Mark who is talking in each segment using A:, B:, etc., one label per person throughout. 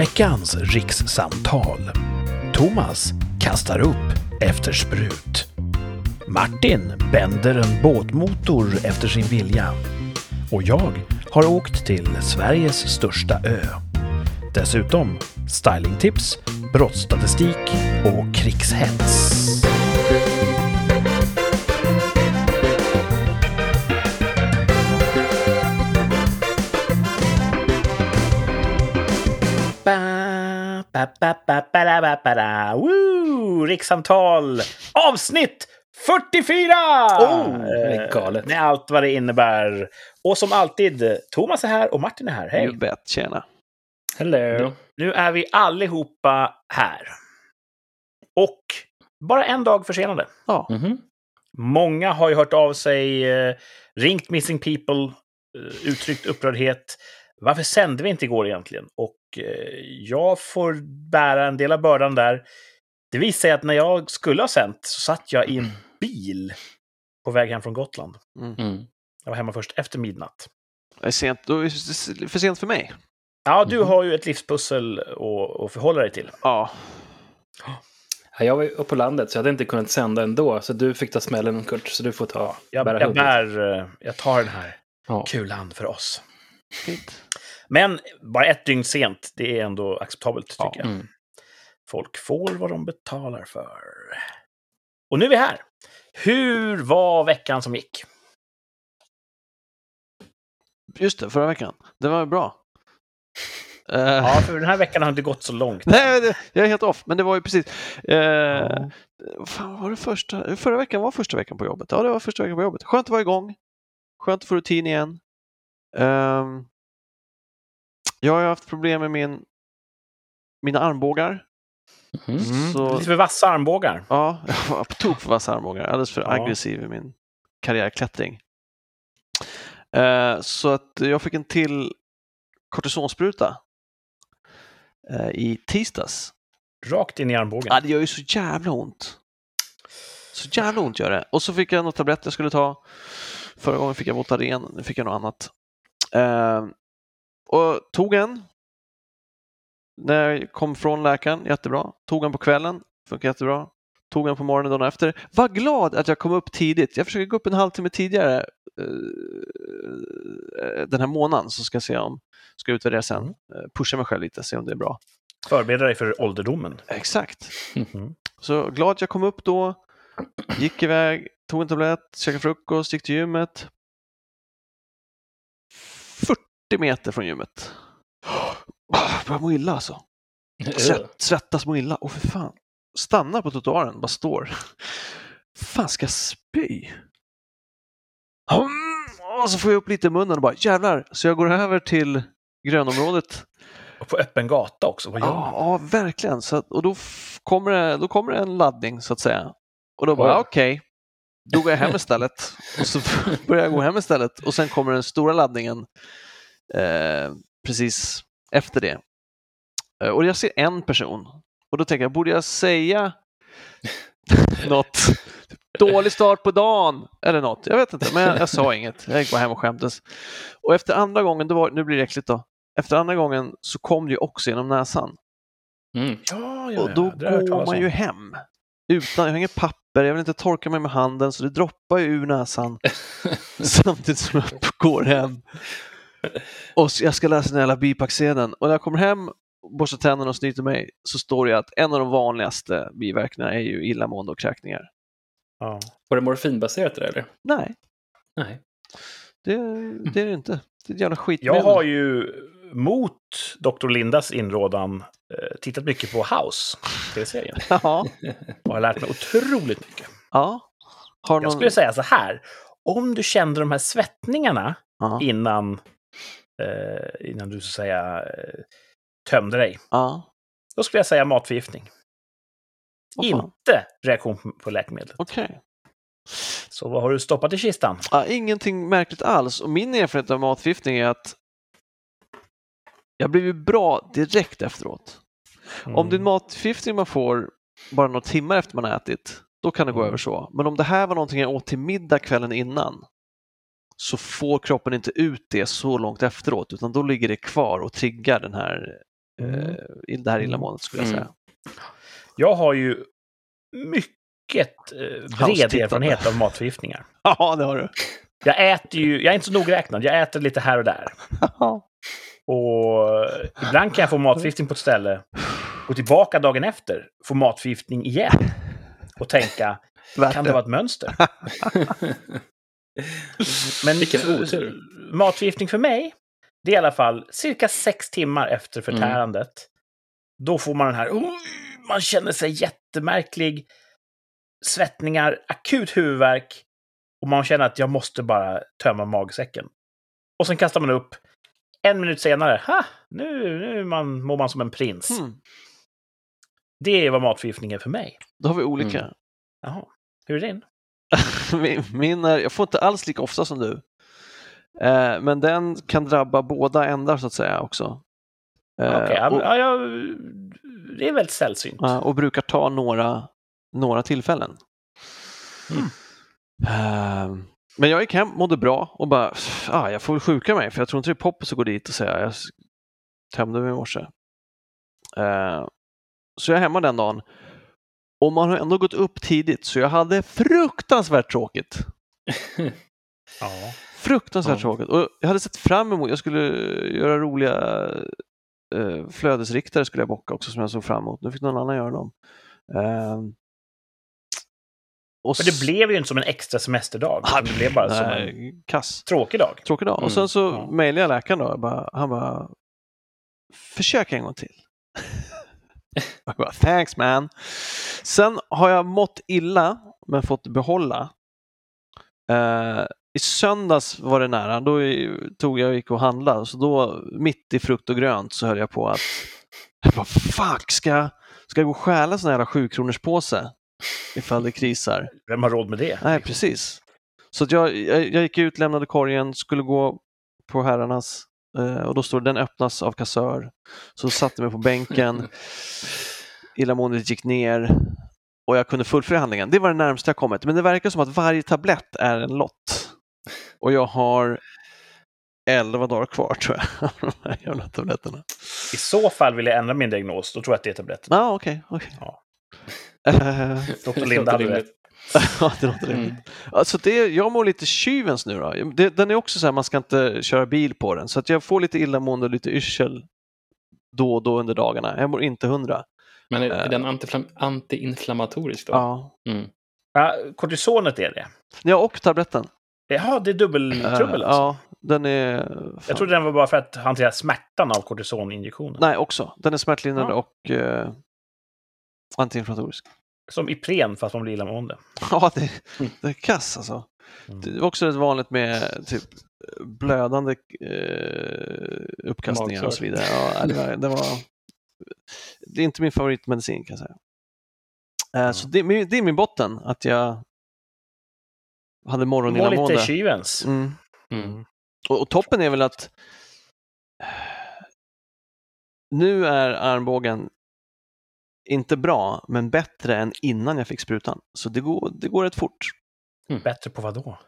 A: Veckans rikssamtal. Thomas kastar upp efter sprut. Martin bänder en båtmotor efter sin vilja. Och jag har åkt till Sveriges största ö. Dessutom stylingtips, brottsstatistik och krigshets. Woo! Rikssamtal avsnitt 44!
B: Oh, det är galet.
A: Eh, Med allt vad det innebär. Och som alltid, Thomas är här och Martin är här. Hej!
C: You bet, tjena.
B: Hello.
A: Nu är vi allihopa här. Och bara en dag försenade.
C: Ja,
B: Mhm.
A: Många har ju hört av sig, eh, ringt Missing People, eh, uttryckt upprördhet. Varför sände vi inte igår egentligen? Och jag får bära en del av bördan där. Det visar sig att när jag skulle ha sänt så satt jag i en bil på väg hem från Gotland.
B: Mm.
A: Jag var hemma först efter midnatt.
C: det är sent. Då är det för sent för mig.
A: Ja, du
B: Mhm.
A: har ju ett livspussel att, att förhålla dig till.
C: Ja,
B: Ja, jag var ju uppe på landet så jag hade inte kunnat sända ändå. Så du fick ta smällen Kurt, så du får ta
A: Jag,
B: bära
A: jag, bär, eh, jag tar den här
B: Ja.
A: kulan för oss.
C: fint.
A: Men bara ett dygn sent, det är ändå acceptabelt tycker
C: Ja.
A: jag.
B: Mm.
A: Folk får vad de betalar för. Och nu är vi här. Hur var veckan som gick?
C: Just det, förra veckan. Det var bra. Eh,
A: Ja, för den här veckan har inte gått så långt.
C: Nej, det, jag är helt off, men det var ju precis. Uh,
A: Ja.
C: Fan, var det första? Förra veckan var första veckan på jobbet. Ja, det var första veckan på jobbet. Skönt att vara igång. Skönt att få rutin igen. Ehm, jag har haft problem med min, mina armbågar.
B: Mhm.
C: Så,
A: Lite för vassa armbågar.
C: ja, jag var på tok för vassa armbågar. Alldeles för
A: Ja.
C: aggressiv i min karriärklättring. Eh, så att jag fick en till kortisonspruta eh, i tisdags.
A: Rakt in i armbågen.
C: Ja, det gör ju så jävla ont. Så jävla ont gör det. Och så fick jag något tablett jag skulle ta. Förra gången fick jag Voltaren, nu fick jag något annat. Eh, och tog en. När jag kom från läkaren, jättebra. Tog en på kvällen, funkar jättebra. Tog en på morgonen dagen efter. Var glad att jag kom upp tidigt. Jag försöker gå upp en halvtimme tidigare eh, den här månaden så ska jag se om, ska utvärdera sen. Eh, pusha mig själv lite, se om det är bra.
A: Förbereda dig för ålderdomen.
C: Exakt.
A: Mhm.
C: Så glad att jag kom upp då, gick iväg, tog en tablett, käkade frukost, gick till gymmet. 40 meter från gymmet. Börjar må illa alltså. Svett, svettas må illa. Åh för fan. Stannar på trottoaren, bara står. fan ska jag spy? Mm, Och så får jag upp lite i munnen och bara jävlar. Så jag går över till grönområdet
A: Och på öppen gata också. Vad gör
C: Ja, ja verkligen. Så och då, kommer det, då kommer det en laddning så att säga. Och då bara okej, då går jag hem istället. Och så börjar jag gå hem istället och sen kommer den stora laddningen eh, precis efter det. Eh, och jag ser en person och då tänker jag, borde jag säga något? Dålig start på dagen eller något. Jag vet inte, men jag, jag sa inget. Jag gick bara hem och skämdes. Och efter andra gången, det var, nu blir det äckligt då. Efter andra gången så kom det ju också genom näsan.
B: Mm.
A: Ja, ja,
C: Och då går man ju hem. Utan, jag har inget papper, jag vill inte torka mig med handen så det droppar ju ur näsan samtidigt som jag går hem. Och jag ska läsa den jävla bipacksedeln och när jag kommer hem, borstar tänderna och snyter mig så står det att en av de vanligaste biverkningarna är ju illamående och kräkningar.
A: Ja.
B: Var det morfinbaserat det eller?
C: Nej,
B: Nej.
C: det, det är det inte. Det är ett jävla skit.
A: Jag har ju mot Dr. Lindas inrådan eh, tittat mycket på House, tv-serien.
C: Ja,
A: Och har lärt mig otroligt mycket.
C: ja. Har
A: Jag
C: någon...
A: skulle säga så här. Om du kände de här svettningarna
C: Ja,
A: innan, eh, innan du så att säga eh, tömde dig,
C: ja.
A: då skulle jag säga matförgiftning.
C: Fan.
A: Inte reaktion på läkemedel.
C: Okej.
A: Så vad har du stoppat i kistan?
C: Ja, ingenting märkligt alls. Och min erfarenhet av matförgiftning är att jag blev ju bra direkt efteråt. Om det är en
A: Mm.
C: matförgiftning man får bara några timmar efter man har ätit, då kan det gå
A: Mm.
C: över så. Men om det här var någonting jag åt till middag kvällen innan så får kroppen inte ut det så långt efteråt utan då ligger det kvar och triggar den här
A: Mm.
C: eh, i det här illamåendet skulle jag
B: Mm.
C: säga.
A: Jag har ju mycket eh, bred erfarenhet av matförgiftningar.
C: Ja, det har du.
A: Jag äter ju, jag är inte så nogräknad, jag äter lite här och där. Och ibland kan jag få matförgiftning på ett ställe, gå tillbaka dagen efter, få matförgiftning igen. Och tänka, kan det vara ett mönster? Men
B: Vilken
A: för-
B: otur.
A: matförgiftning för mig, det är i alla fall cirka sex timmar efter
B: Mm.
A: förtärandet. Då får man den här, "Oj", man känner sig jättemärklig, svettningar, akut huvudvärk och man känner att jag måste bara tömma magsäcken. Och sen kastar man upp. En minut senare, ha, nu, nu man, mår man som en prins.
C: Hmm.
A: Det är vad matförgiftning är för mig.
C: Då har vi olika.
B: Mm.
A: Jaha, hur är din?
C: min, min är, jag får inte alls lika ofta som du. Eh, men den kan drabba båda ändar så att säga också. Eh,
A: ja,
C: och,
A: ja, ja, det är väldigt sällsynt.
C: och brukar ta några, några tillfällen.
A: Mm.
C: Eh, men jag gick hem, mådde bra och bara, ah, jag får väl sjuka mig för jag tror inte det är poppis att gå dit och säga jag tömde mig i morse. Eh, så jag är hemma den dagen. Och man har ändå gått upp tidigt så jag hade fruktansvärt tråkigt.
A: Ja.
C: Fruktansvärt
B: Ja.
C: tråkigt. Och jag hade sett fram emot, jag skulle göra roliga eh, flödesriktare skulle jag bocka också som jag såg fram emot. Nu fick någon annan göra dem. Ehm, och
A: Men det blev ju inte som en extra semesterdag.
C: Ah,
A: Det blev bara som en
C: nej, kass.
A: tråkig dag.
C: Tråkig dag.
B: Mm,
C: Och sen så
A: ja.
C: mejlade jag läkaren då. Jag bara, han bara, försök en gång till. Jag bara, thanks man. Sen har jag mått illa, men fått behålla. Eh, I söndags var det nära, då tog jag och gick och handlade, så då mitt i frukt och grönt så höll jag på att, jag bara, fuck, ska, jag- ska jag gå och stjäla en sån här jävla sju kronors påse ifall det krisar?
A: Vem har råd med det?
C: Nej, precis. Så jag, jag, jag gick ut, lämnade korgen, skulle gå på herrarnas och då står det den öppnas av kassör. Så satte jag mig på bänken, illamåendet gick ner och jag kunde fullfölja handlingen. Det var det närmaste jag kommit, men det verkar som att varje tablett är en lott. Och jag har 11 dagar kvar tror jag, av de här jävla tabletterna.
A: I så fall vill jag ändra min diagnos. Då tror jag att det är tabletten.
C: Ja, ah, okej. okej.
A: Ja.
C: Eh,
A: Dr. Linda hade rätt.
C: Ja, det låter rimligt.
B: Mm.
C: Alltså det, jag mår lite tjuvens nu då. Det, den är också så här, man ska inte köra bil på den. Så att jag får lite illamående och lite yrsel då och då under dagarna. Jag mår inte hundra.
B: Men är,
C: Eh.
B: är den antiflam- antiinflammatorisk då?
C: Ja.
B: Mm.
A: Ja, kortisonet är det.
C: ja, och tabletten.
A: Jaha, det är dubbeltrubbel
C: Eh,
A: alltså?
C: Ja, den är... Fan.
A: Jag trodde den var bara för att hantera smärtan av kortisoninjektionen.
C: Nej, också. Den är smärtlindrande
A: Ja.
C: och eh, antiinflammatorisk.
A: Som Ipren fast man blir illamående.
C: Ja, det, det är kass alltså.
A: Mm.
C: Det är också rätt vanligt med typ blödande eh, uppkastningar och så vidare. Ja, det, var, det, var, det är inte min favoritmedicin kan jag säga. Eh, Så det, är min- det är min botten, att jag hade
A: Mår
C: morgonillamående.
A: lite tjuvens.
C: Mm.
B: Mm.
C: Och, och toppen är väl att nu är armbågen inte bra, men bättre än innan jag fick sprutan. Så det går, det går rätt fort.
A: Bättre på vad då?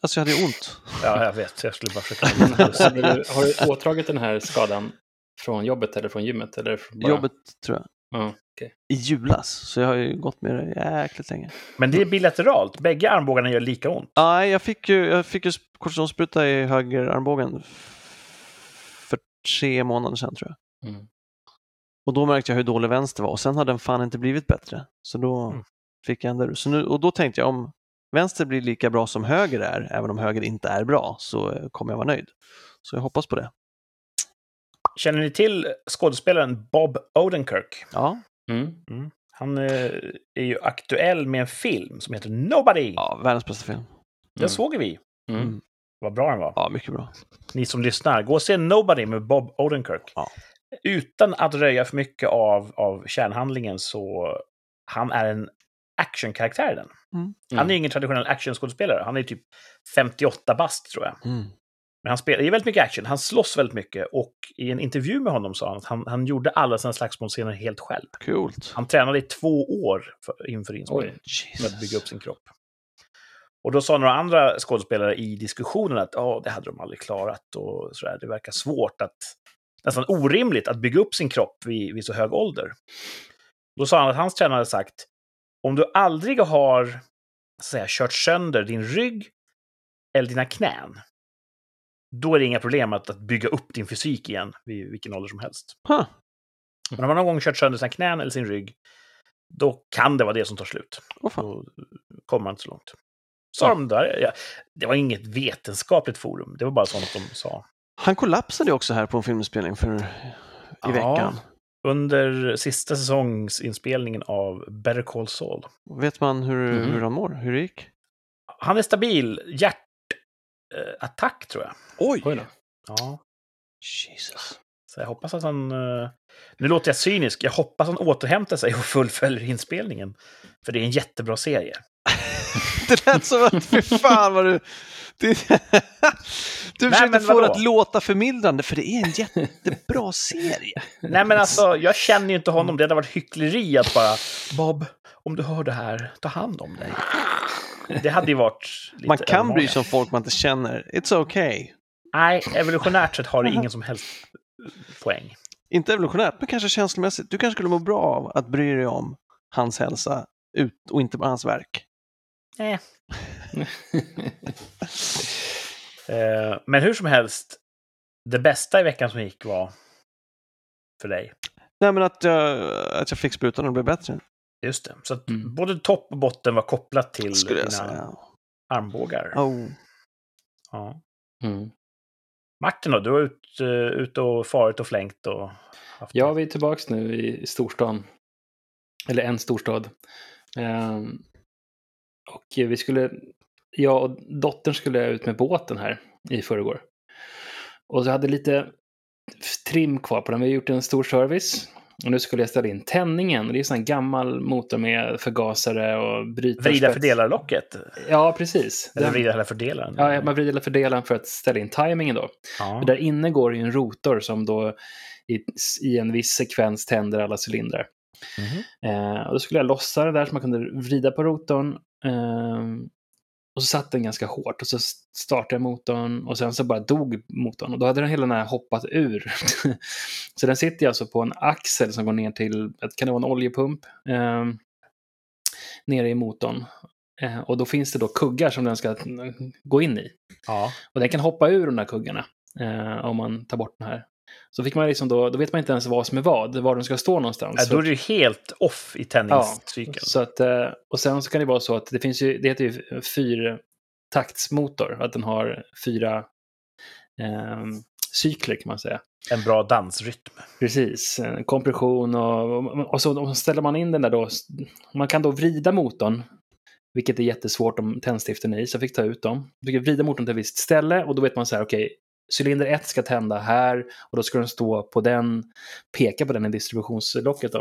C: Alltså jag hade ont.
A: Ja, jag vet. Jag skulle bara försöka...
B: Har, du, har du åtdragit den här skadan från jobbet eller från gymmet? Eller från bara...
C: Jobbet tror jag.
B: Ja, okej.
C: I julas, så jag har ju gått med det jäkligt länge.
A: Men det är bilateralt. Bägge armbågarna gör lika ont.
C: Nej, jag fick ju, jag fick ju kortisonspruta i höger armbågen för tre månader sedan tror jag.
B: Mm.
C: Och då märkte jag hur dålig vänster var och sen har den fan inte blivit bättre. Så då
A: Mm.
C: fick jag ändra så nu, Och då tänkte jag om vänster blir lika bra som höger är, även om höger inte är bra, så kommer jag vara nöjd. Så jag hoppas på det.
A: Känner ni till skådespelaren Bob Odenkirk?
C: Ja,
B: Mm.
A: Han eh, är ju aktuell med en film som heter Nobody.
C: ja världens bästa film.
A: Den såg vi.
B: Mm.
C: Mm.
A: Vad bra den var.
C: Ja, mycket bra.
A: Ni som lyssnar, gå och se Nobody med Bob Odenkirk.
C: Ja.
A: Utan att röja för mycket av, av kärnhandlingen så han är en actionkaraktär i den.
C: Mm.
A: Han är ingen traditionell actionskådespelare. Han är typ 58 bast tror jag.
C: Mm.
A: Men han spelar, det är väldigt mycket action. Han slåss väldigt mycket. Och i en intervju med honom sa han att han, han gjorde alla sina slagsmålscener helt själv.
C: Coolt.
A: Han tränade i två år för, inför inspelningen. För att bygga upp sin kropp. Och då sa några andra skådespelare i diskussionen att oh, det hade de aldrig klarat och sådär. Det verkar svårt att nästan orimligt att bygga upp sin kropp vid, vid så hög ålder. Då sa han att hans tränare sagt, om du aldrig har säga, kört sönder din rygg eller dina knän, då är det inga problem att, att bygga upp din fysik igen vid vilken ålder som helst.
C: Huh.
A: Men om man någon gång kört sönder sina knän eller sin rygg, då kan det vara det som tar slut.
C: Fan.
A: Då kommer man inte så långt. Sa de där. Ja, det var inget vetenskapligt forum, det var bara sånt de sa.
C: Han kollapsade också här på en filminspelning för, i
A: Ja.
C: veckan.
A: Under sista säsongsinspelningen av Better Call Saul.
C: Vet man hur,
B: Mhm.
C: hur han mår? Hur det gick?
A: Han är stabil. Hjärtattack, tror jag.
C: Oj!
B: Oj då.
A: Ja.
C: Jesus.
A: Så jag hoppas att han... eh, Nu låter jag cynisk. Jag hoppas han återhämtar sig och fullföljer inspelningen. För det är en jättebra serie.
C: Det lät som att, fy fan vad du... Det, du försökte
A: men
C: få det att låta förmildrande, för det är en jättebra serie.
A: Nej, men alltså, jag känner ju inte honom. Det hade varit hyckleri att bara... Bob, om du hör det här, ta hand om dig. Det hade ju varit
C: Man kan bry sig om folk man inte känner. It's okay.
A: Nej, evolutionärt sett har det ingen som helst poäng.
C: Inte evolutionärt, men kanske känslomässigt. Du kanske skulle må bra av att bry dig om hans hälsa ut och inte bara hans verk.
A: Eh. Eh, Men hur som helst, det bästa i veckan som gick var för dig.
C: Nej, men att jag, att jag fick sprutan och blev bättre,
A: Just det. Så att
B: Mm.
A: både topp och botten var kopplat till
C: skulle jag
A: dina
C: säga.
A: armbågar.
C: Oh.
A: Ja.
B: Mm.
A: Martin då, du har ut, uh, ut och farit och flängt och haft
B: Ja, vi är tillbaka nu i storstan. Eller en storstad. Ehm, och vi skulle, jag och dottern skulle ut med båten här i förrgår. Och så hade lite trim kvar på den. Vi har gjort en stor service. Och nu skulle jag ställa in tändningen. Det är en sån här gammal motor med förgasare och brytarspets.
A: Vrida fördelarlocket?
B: Ja, precis.
A: Eller vrida hela fördelaren?
B: Ja, man vrider eller fördelaren för att ställa in tajmingen då.
A: Ja.
B: Där inne går ju en rotor som då i, i en viss sekvens tänder alla cylindrar.
A: Mhm.
B: Eh, och då skulle jag lossa det där så man kunde vrida på rotorn. Eh, och så satt den ganska hårt och så startade jag motorn och sen så bara dog motorn. Och då hade den hela den här hoppat ur. så den sitter alltså på en axel som går ner till, kan det vara en oljepump? Eh, nere i motorn. Eh, och då finns det då kuggar som den ska eh, gå in i.
A: ja.
B: Och den kan hoppa ur de där kuggarna eh, om man tar bort den här. Så fick man liksom då, då vet man inte ens vad som är vad, var den ska stå någonstans.
A: Ja, Då är ju helt off i tändningscykeln.
B: Så att, eh, och sen så kan det vara så att det finns ju, det heter ju fyrtaktsmotor, att den har fyra eh, cykler kan man säga.
A: En bra dansrytm.
B: Precis, eh, kompression och, och så och ställer man in den där då. Man kan då vrida motorn, vilket är jättesvårt om tändstiften är i, så jag fick ta ut dem. Jag fick vrida motorn till ett visst ställe och då vet man så här, okej, cylinder 1 ska tända här och då ska den stå på den, peka på den i distributionslocket då.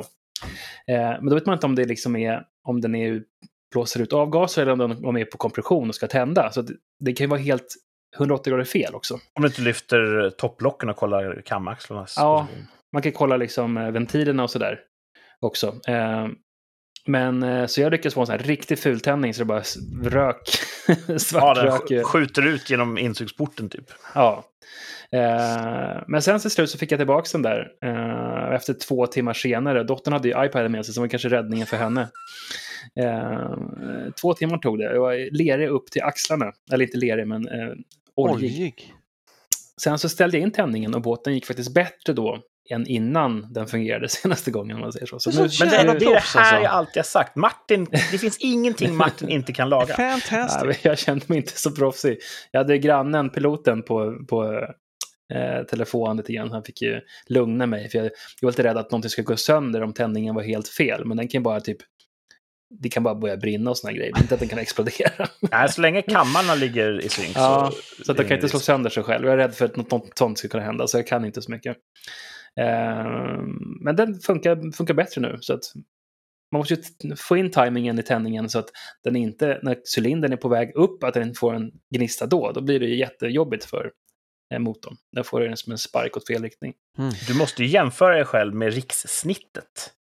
B: Eh, men då vet man inte om det liksom är, om den är blåser ut avgaser eller om den om är på kompression och ska tända. Så det, det kan ju vara helt 180 grader fel också.
A: Om du inte lyfter topplocken och kollar kamaxlarnas
B: Ja. Man kan kolla liksom eh, ventilerna och sådär också. Eh, men eh, så jag lyckades få en sån här riktig fultändning så det bara rök,
A: Ja,
B: svart
A: den
B: rök.
A: sk- skjuter ut genom insugsporten typ.
B: Ja. Eh, men sen till slut så fick jag tillbaka den där eh, efter två timmar senare. Dottern hade ju iPaden med sig som var kanske räddningen för henne. Eh, två timmar tog det. Jag var lerig upp till axlarna. Eller inte lerig, men eh, oljig.
C: Oljig.
B: Sen så ställde jag in tändningen och båten gick faktiskt bättre då än innan den fungerade senaste gången om man säger så. så
C: Det är
B: nu,
A: Men det,
C: Jävla
A: det är det
C: proffs,
A: här
C: alltså.
A: jag alltid har sagt. Martin, det finns ingenting Martin inte kan laga.
C: Fantastic.
B: Nej, jag kände mig inte så proffsig. Jag hade grannen, piloten, på, på eh, telefon lite grann. Han fick ju lugna mig. För jag, jag var lite rädd att någonting skulle gå sönder om tändningen var helt fel. Men den kan bara typ... Det kan bara börja brinna och såna grejer. Inte att den kan explodera.
A: Nej, så länge kammarna ligger i synk
B: Ja,
A: så...
B: Så att den kan inte slå sönder sig själv. Jag är rädd för att något, något sånt ska kunna hända. Så jag kan inte så mycket. Ehm, men den funkar, funkar bättre nu. Så att man måste ju få in tajmingen i tändningen så att den inte, när cylindern är på väg upp, att den får en gnista då. Då blir det ju jättejobbigt för eh, motorn. Den får den som en spark åt fel riktning.
C: Mm.
A: Du måste ju jämföra dig själv med rikssnittet.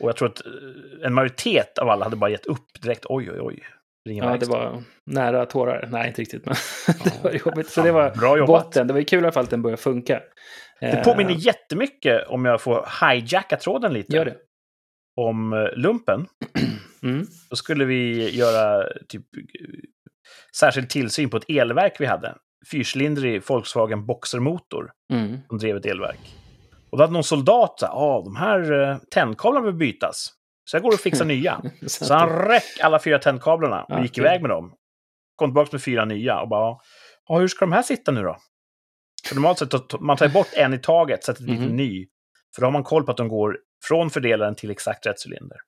A: Och jag tror att eh, en majoritet av alla hade bara gett upp direkt. Oj, oj, oj. Ringa
B: Ja, det var nära tårar. Nej, inte riktigt, men det var jobbigt. Så det var
A: Bra jobbat.
B: botten. Det var ju kul i alla fall att den började funka.
A: Det
B: Eh,
A: påminner jättemycket, om jag får hijacka tråden lite,
B: Gör det.
A: om eh, lumpen.
B: Mm.
A: Då skulle vi göra typ särskild tillsyn på ett elverk vi hade. Fyrcylindrig Volkswagen Boxermotor
B: Mm.
A: som drev ett elverk. Och då hade någon soldat sagt ah, de här eh, tändkablarna behöver bytas. Så jag går och fixar nya.
B: Så
A: han räck alla fyra tändkablarna och gick iväg med dem. Kom tillbaka med fyra nya och bara, ja, hur ska de här sitta nu då? För normalt sett, man tar bort en i taget, sätter dit en ny. För då har man koll på att de går från fördelaren till exakt rätt cylinder.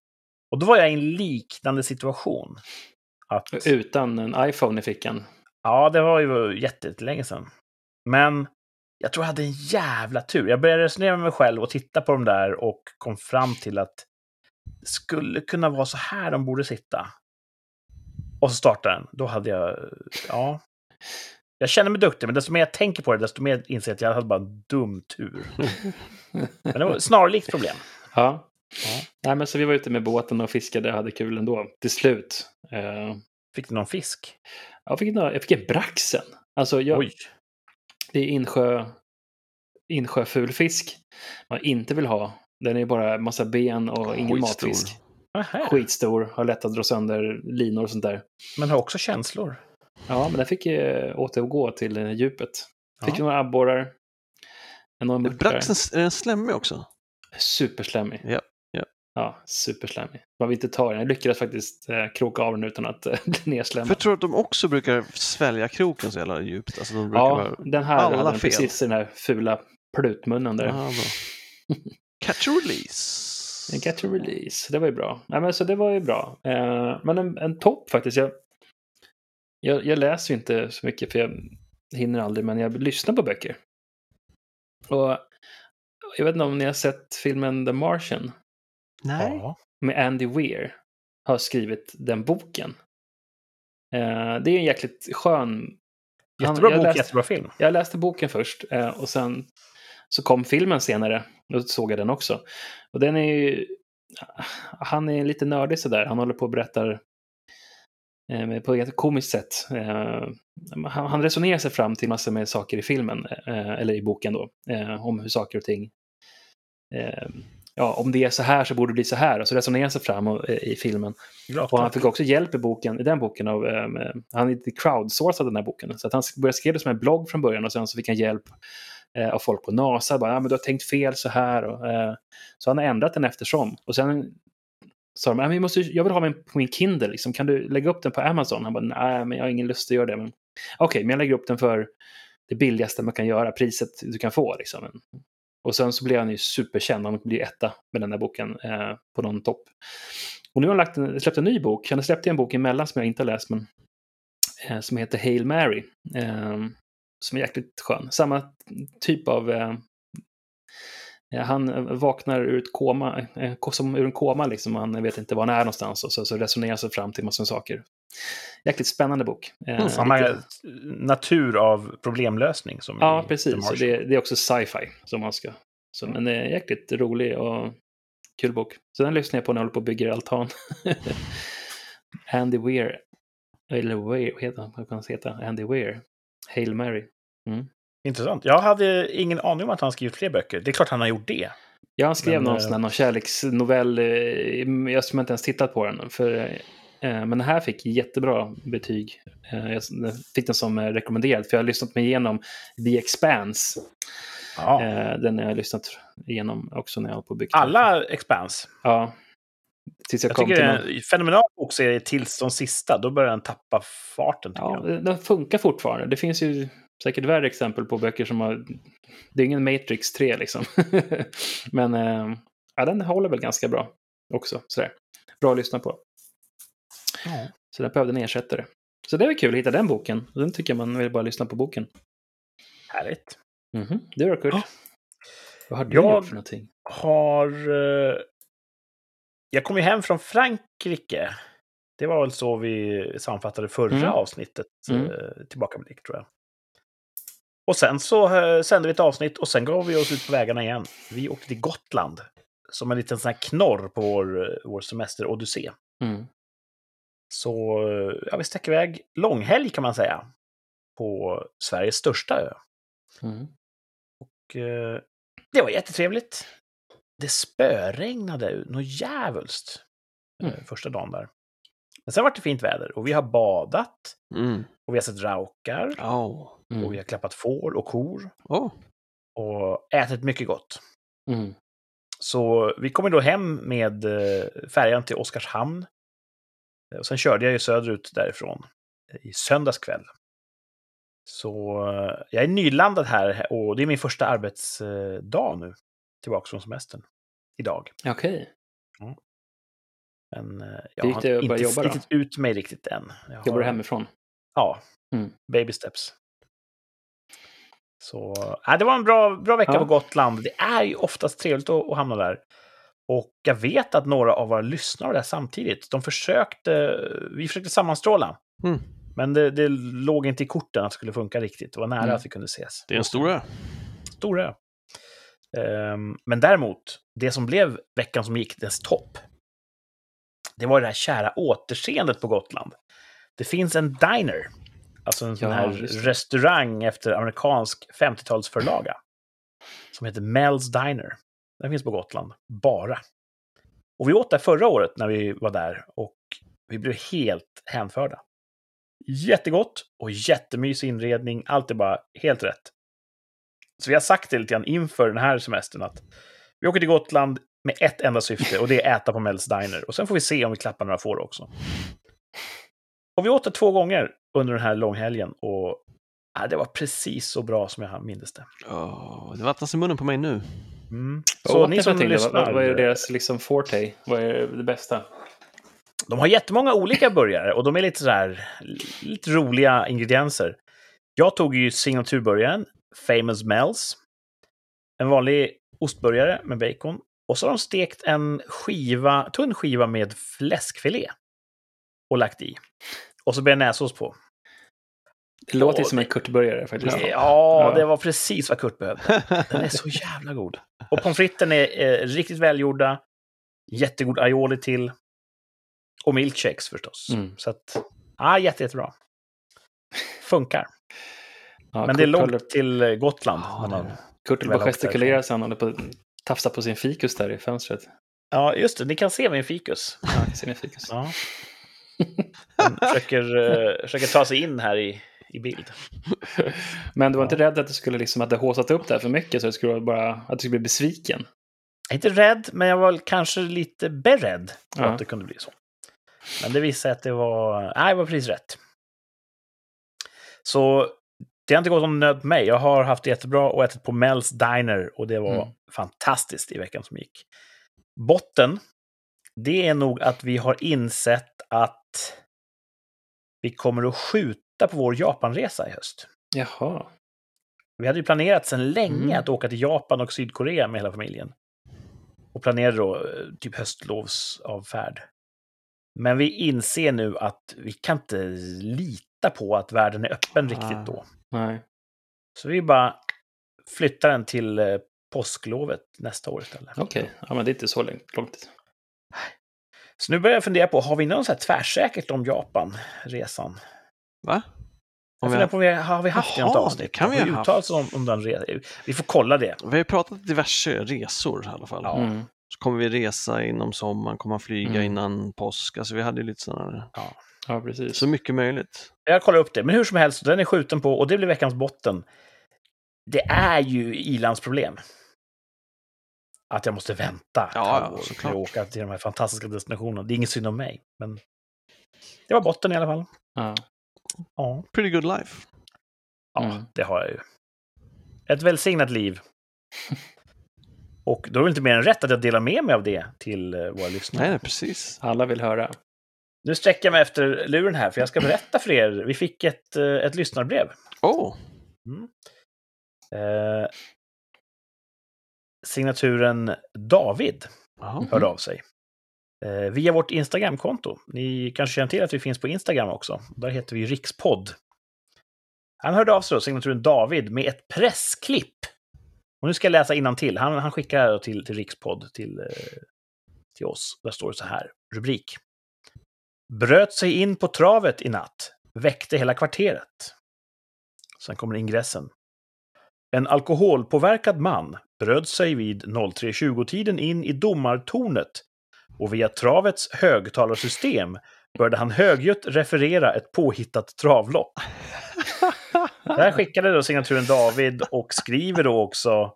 A: Och då var jag i en liknande situation. Att,
B: Utan en iPhone i fickan.
A: ja, det var ju jättelänge sedan. Men jag tror jag hade en jävla tur. Jag började resonera med mig själv och titta på dem där och kom fram till att skulle kunna vara så här de borde sitta. Och så startade den. Då hade jag, ja. Jag känner mig duktig, men desto mer jag tänker på det, desto mer inser jag att jag hade bara en dum tur. Men det var snarlikt problem.
B: Ja.
A: Ja.
B: Nej, men så vi var ute med båten och fiskade och hade kul ändå. Till slut. Eh,
A: Fick du någon fisk?
B: jag, fick, jag fick en braxen. Alltså, jag,
A: Oj.
B: det är insjö, insjöfulfisk man inte vill ha. Den är bara massa ben och ingen
C: Skitstor.
B: matfisk.
A: Nähä.
B: Skitstor, har lätt att dra sönder linor och sånt där.
A: Men har också känslor.
B: Ja, men den fick eh, återgå till eh, djupet. Fick
A: Ja.
B: några abborrar.
C: Braxen, är den slemmig också?
B: Superslemmig.
C: Ja, ja.
B: Ja, superslemmig. Man vill inte ta den. Jag lyckades faktiskt eh, kroka av den utan att eh, bli
C: För
B: nedslämmad.
C: jag tror att de också brukar svälja kroken så jävla djupt. Alltså de brukar
B: Ja,
C: vara...
B: den här
C: alla
B: hade den
C: fel.
B: precis i den här fula plutmunnen där.
C: Ja, bra. Catch and release.
B: En catch and release. Det var ju bra. Nej, men så det var ju bra. Eh, men en, en topp faktiskt. Jag, jag, jag läser ju inte så mycket för jag hinner aldrig, men jag lyssnar på böcker. Och jag vet inte om ni har sett filmen The Martian
C: Nej.
A: Ja.
B: med Andy Weir. Har skrivit den boken. Eh, det är en jäkligt skön... Han-
A: Jättebra
B: jag
A: bok,
B: läste-
A: jättebra film.
B: Jag läste boken först eh, och sen så kom filmen senare. Då såg jag den också. Och den är ju... Han är lite nördig sådär. Han håller på och berättar eh, på ett komiskt sätt. Eh, han, han resonerar sig fram till massor med saker i filmen, eh, eller i boken då, eh, om hur saker och ting... Eh, ja, om det är så här så borde det bli så här. Och så resonerar han sig fram eh, i filmen.
A: Bra,
B: Och han fick också hjälp i, boken, i den boken av, eh, han är lite crowdsourcad den här boken. Så att han började skriva det som en blogg från början och sen så fick han hjälp Eh, av folk på NASA. Bara, ja, men du har tänkt fel så här. Och, eh, så han har ändrat den eftersom. Och sen sa de, "Ja, men jag, måste, jag vill ha den på min Kindle, liksom. kan du lägga upp den på Amazon? Han bara, nej, men jag har ingen lust att göra det. Men, Okej, men jag lägger upp den för det billigaste man kan göra, priset du kan få. Liksom. Och sen så blev han ju superkänd, han blev etta med den där boken eh, på någon topp. Och nu har han lagt en, släppt en ny bok, han har släppt en bok emellan som jag inte har läst, men eh, som heter Hail Mary. Eh, som är jäkligt skön. Samma typ av... Eh, eh, han vaknar ur ett koma, eh, som ur en koma liksom, han vet inte var han är någonstans och så, så resonerar sig fram till massor med saker. Jäkligt spännande bok. Eh,
A: Mm, Samma natur av problemlösning som
B: Ja, precis. Och det, det är också sci-fi som man ska... Så, men det är jäkligt rolig och kul bok. Så den lyssnar jag på när jag håller på och bygger altan. Andy Weir. Eller Weir, vad heter han? Vad kan han heta? Andy Weir. Hail Mary.
A: Intressant. Jag hade ingen aning om att han skrivit fler böcker. Det är klart han har gjort det.
B: Ja, han skrev
A: Men,
B: någon
A: eh,
B: sån här, någon kärleksnovell. eh, Jag som inte ens tittat på den. För, eh, men den här fick jättebra betyg. Eh, Jag fick den som rekommenderad. För jag har lyssnat mig igenom The Expanse.
A: Ja.
B: Eh, Den har jag lyssnat igenom också när jag har på byggt.
A: Alla Expanse.
B: Ja. Tills jag,
A: Jag
B: kom
A: tycker
B: till
A: det
B: någon...
A: är en fenomenal bokserie tills de sista. Då börjar den tappa farten.
B: Ja,
A: jag.
B: den funkar fortfarande. Det finns ju säkert värre exempel på böcker som har... Det är ingen Matrix 3 liksom. Men eh, ja, den håller väl ganska bra också. Sådär. Bra att lyssna på.
A: Ja.
B: Så den behövde en ersättare. Så det var kul att hitta den boken. Den tycker jag man vill bara lyssna på boken.
A: Härligt.
B: Mhm. Du då, Kurt?
A: Ja.
B: Vad har du
A: Jag-
B: gjort för någonting?
A: Har... eh, Jag kom ju hem från Frankrike. Det var väl så vi sammanfattade förra
B: Mm.
A: avsnittet.
B: Mm.
A: eh, Tillbakablick, tror jag. Och sen så eh, sände vi ett avsnitt och sen gav vi oss ut på vägarna igen. Vi åkte till Gotland. Som en liten sån här knorr på vår, eh, vår semester-odyssé.
B: Mm.
A: Så ja, vi stack iväg långhelg kan man säga. På Sveriges största ö.
B: Mm.
A: Och, eh, det var jättetrevligt. Det spöregnade något djävulskt eh,
B: Mm.
A: första dagen där. Men sen var det fint väder och vi har badat
C: Mm.
A: och vi har sett raukar
C: Oh.
B: Mm.
A: och vi har klappat får och kor
C: Oh.
A: och ätit mycket gott.
B: Mm.
A: Så vi kom ju då hem med eh, färjan till Oskarshamn. Eh, Och sen körde jag ju söderut därifrån i söndags kväll. Så eh, jag är nylandad här och det är min första arbetsdag nu. Tillbaka från semestern. Idag.
B: Okej.
A: Men eh,
B: Hur
A: jag
B: gick det
A: har
B: att börja
A: inte
B: jobba då?
A: slitit ut mig riktigt än. Jag
B: Jobbar
A: har-
B: du hemifrån?
A: Ja.
B: Mm.
A: Baby steps. Så äh, det var en bra, bra vecka
B: Ja.
A: på Gotland. Det är ju oftast trevligt att, att hamna där. Och jag vet att några av våra lyssnare var där samtidigt. De försökte, vi försökte sammanstråla.
C: Mm.
A: Men det, det låg inte i korten att det skulle funka riktigt. Det var nära
B: Mm.
A: att vi kunde ses.
C: Det är en stor ö.
A: Stor ö. Ehm, men däremot, det som blev veckan som gick, dess topp, det var det här kära återseendet på Gotland. Det finns en diner, alltså en sån
B: Ja,
A: här restaurang efter amerikansk 50-talsförlaga, som heter Mel's Diner. Den finns på Gotland, bara. Och vi åt där förra året när vi var där och vi blev helt hänförda. Jättegott och jättemysig inredning. Allt är bara helt rätt. Så vi har sagt det lite grann inför den här semestern att vi åker till Gotland med ett enda syfte och det är äta på Mel's Diner. Och sen får vi se om vi klappar några får också. Och vi åt det två gånger under den här långhelgen och ja, det var precis så bra som jag minns det.
C: Oh, det vattnas i munnen på mig nu.
A: Mm. Så
B: åt
A: ni som lyssnar,
B: vad är deras liksom forte? Vad är det bästa?
A: De har jättemånga olika burgare och de är lite så här, lite roliga ingredienser. Jag tog ju signaturburgaren, Famous Mel's. En vanlig ostburgare med bacon. Och så har de stekt en skiva, tunn skiva med fläskfilé. Och lagt i. Och så bearnaisesås på.
B: Det låter ju som en kurtburgare faktiskt.
A: Ja,
B: Ja.
A: det var precis vad Kurt behövde. Den är så jävla god. Och pommes fritesen är eh, riktigt välgjorda. Jättegod aioli till. Och milkshakes förstås.
B: Mm.
A: Så att, ja, jätte, jättebra. Funkar.
B: Ja,
A: Men det är
B: Kurt
A: långt
B: håller-
A: till eh, Gotland.
C: Ja,
A: när man-
B: Kurt håller på att gestikulera han håller på tafsa på sin fikus där i fönstret.
A: Ja, just det. Ni kan se min fikus.
B: Ja, jag ser min fikus.
A: Ja. Han försöker, eh, försöker ta sig in här i, i bild.
B: Men du var inte rädd att det skulle liksom att det håsat upp där för mycket så det skulle vara bara att du skulle bli besviken?
A: Jag är inte rädd, men jag var kanske lite beredd på
B: Ja.
A: att det kunde bli så. Men det visade sig att det var, nej, det var precis rätt. Så det har inte gått som nöd på mig. Jag har haft det jättebra och ätit på Mel's Diner och det var
B: Mm.
A: fantastiskt i veckan som gick. Botten, det är nog att vi har insett att vi kommer att skjuta på vår Japanresa i höst.
B: Jaha.
A: Vi hade ju planerat sedan länge
B: Mm.
A: att åka till Japan och Sydkorea med hela familjen. Och planerade då eh, typ höstlovsavfärd. Men vi inser nu att vi kan inte lita på att världen är öppen
B: Ah.
A: riktigt då.
B: Nej.
A: Så vi bara flyttar den till eh, påsklovet nästa år istället.
B: Okej, ja, men det är inte så långt. långt.
A: Så nu börjar jag fundera på, har vi något så här tvärsäkert om Japan-resan?
C: Va? Om jag,
A: på, har vi haft det i något
C: Jaha,
A: avsnitt?
C: kan vi ha
A: oss om, om den resan? Vi får kolla det.
C: vi har ju pratat diverse resor i alla fall.
A: Ja.
B: Mm.
C: Så kommer vi resa inom sommaren, kommer flyga
B: Mm.
C: innan påsk. Alltså vi hade ju lite sådana.
B: Ja, precis.
C: Så mycket möjligt.
A: Jag kollar upp det, men hur som helst, den är skjuten på och det blir veckans botten. Det är ju ilandsproblem. Att jag måste vänta
C: Ja, ja,
A: för
C: såklart.
A: att åka till de här fantastiska destinationerna. Det är inget synd om mig, men det var botten i alla fall.
B: Ja.
A: Ja,
C: Pretty good life.
A: ja
B: Mm.
A: det har jag ju. Ett välsignat liv. Och då är det inte mer än rätt att jag delar med mig av det till eh, våra lyssnare.
C: Nej, precis.
B: Alla vill höra.
A: Nu sträcker jag mig efter luren här, för jag ska berätta för er. Vi fick ett, eh, ett lyssnarbrev.
C: Oh,
A: Eh, signaturen David
C: Jaha.
A: hörde av sig. Eh, via vårt Instagramkonto. Ni kanske känner till att vi finns på Instagram också. Där heter vi Rikspodd. Han hörde av sig då, signaturen David, med ett pressklipp. Och nu ska jag läsa till. Han, han skickar till, till Rikspodd, till, eh, till oss. Där står det så här, rubrik. Bröt sig in på travet i natt. Väckte hela kvarteret. Sen kommer ingressen. En alkoholpåverkad man bröt sig vid 03.20-tiden in i domartornet och via travets högtalarsystem började han högljutt referera ett påhittat travlopp. Det här skickade då signaturen David och skriver då också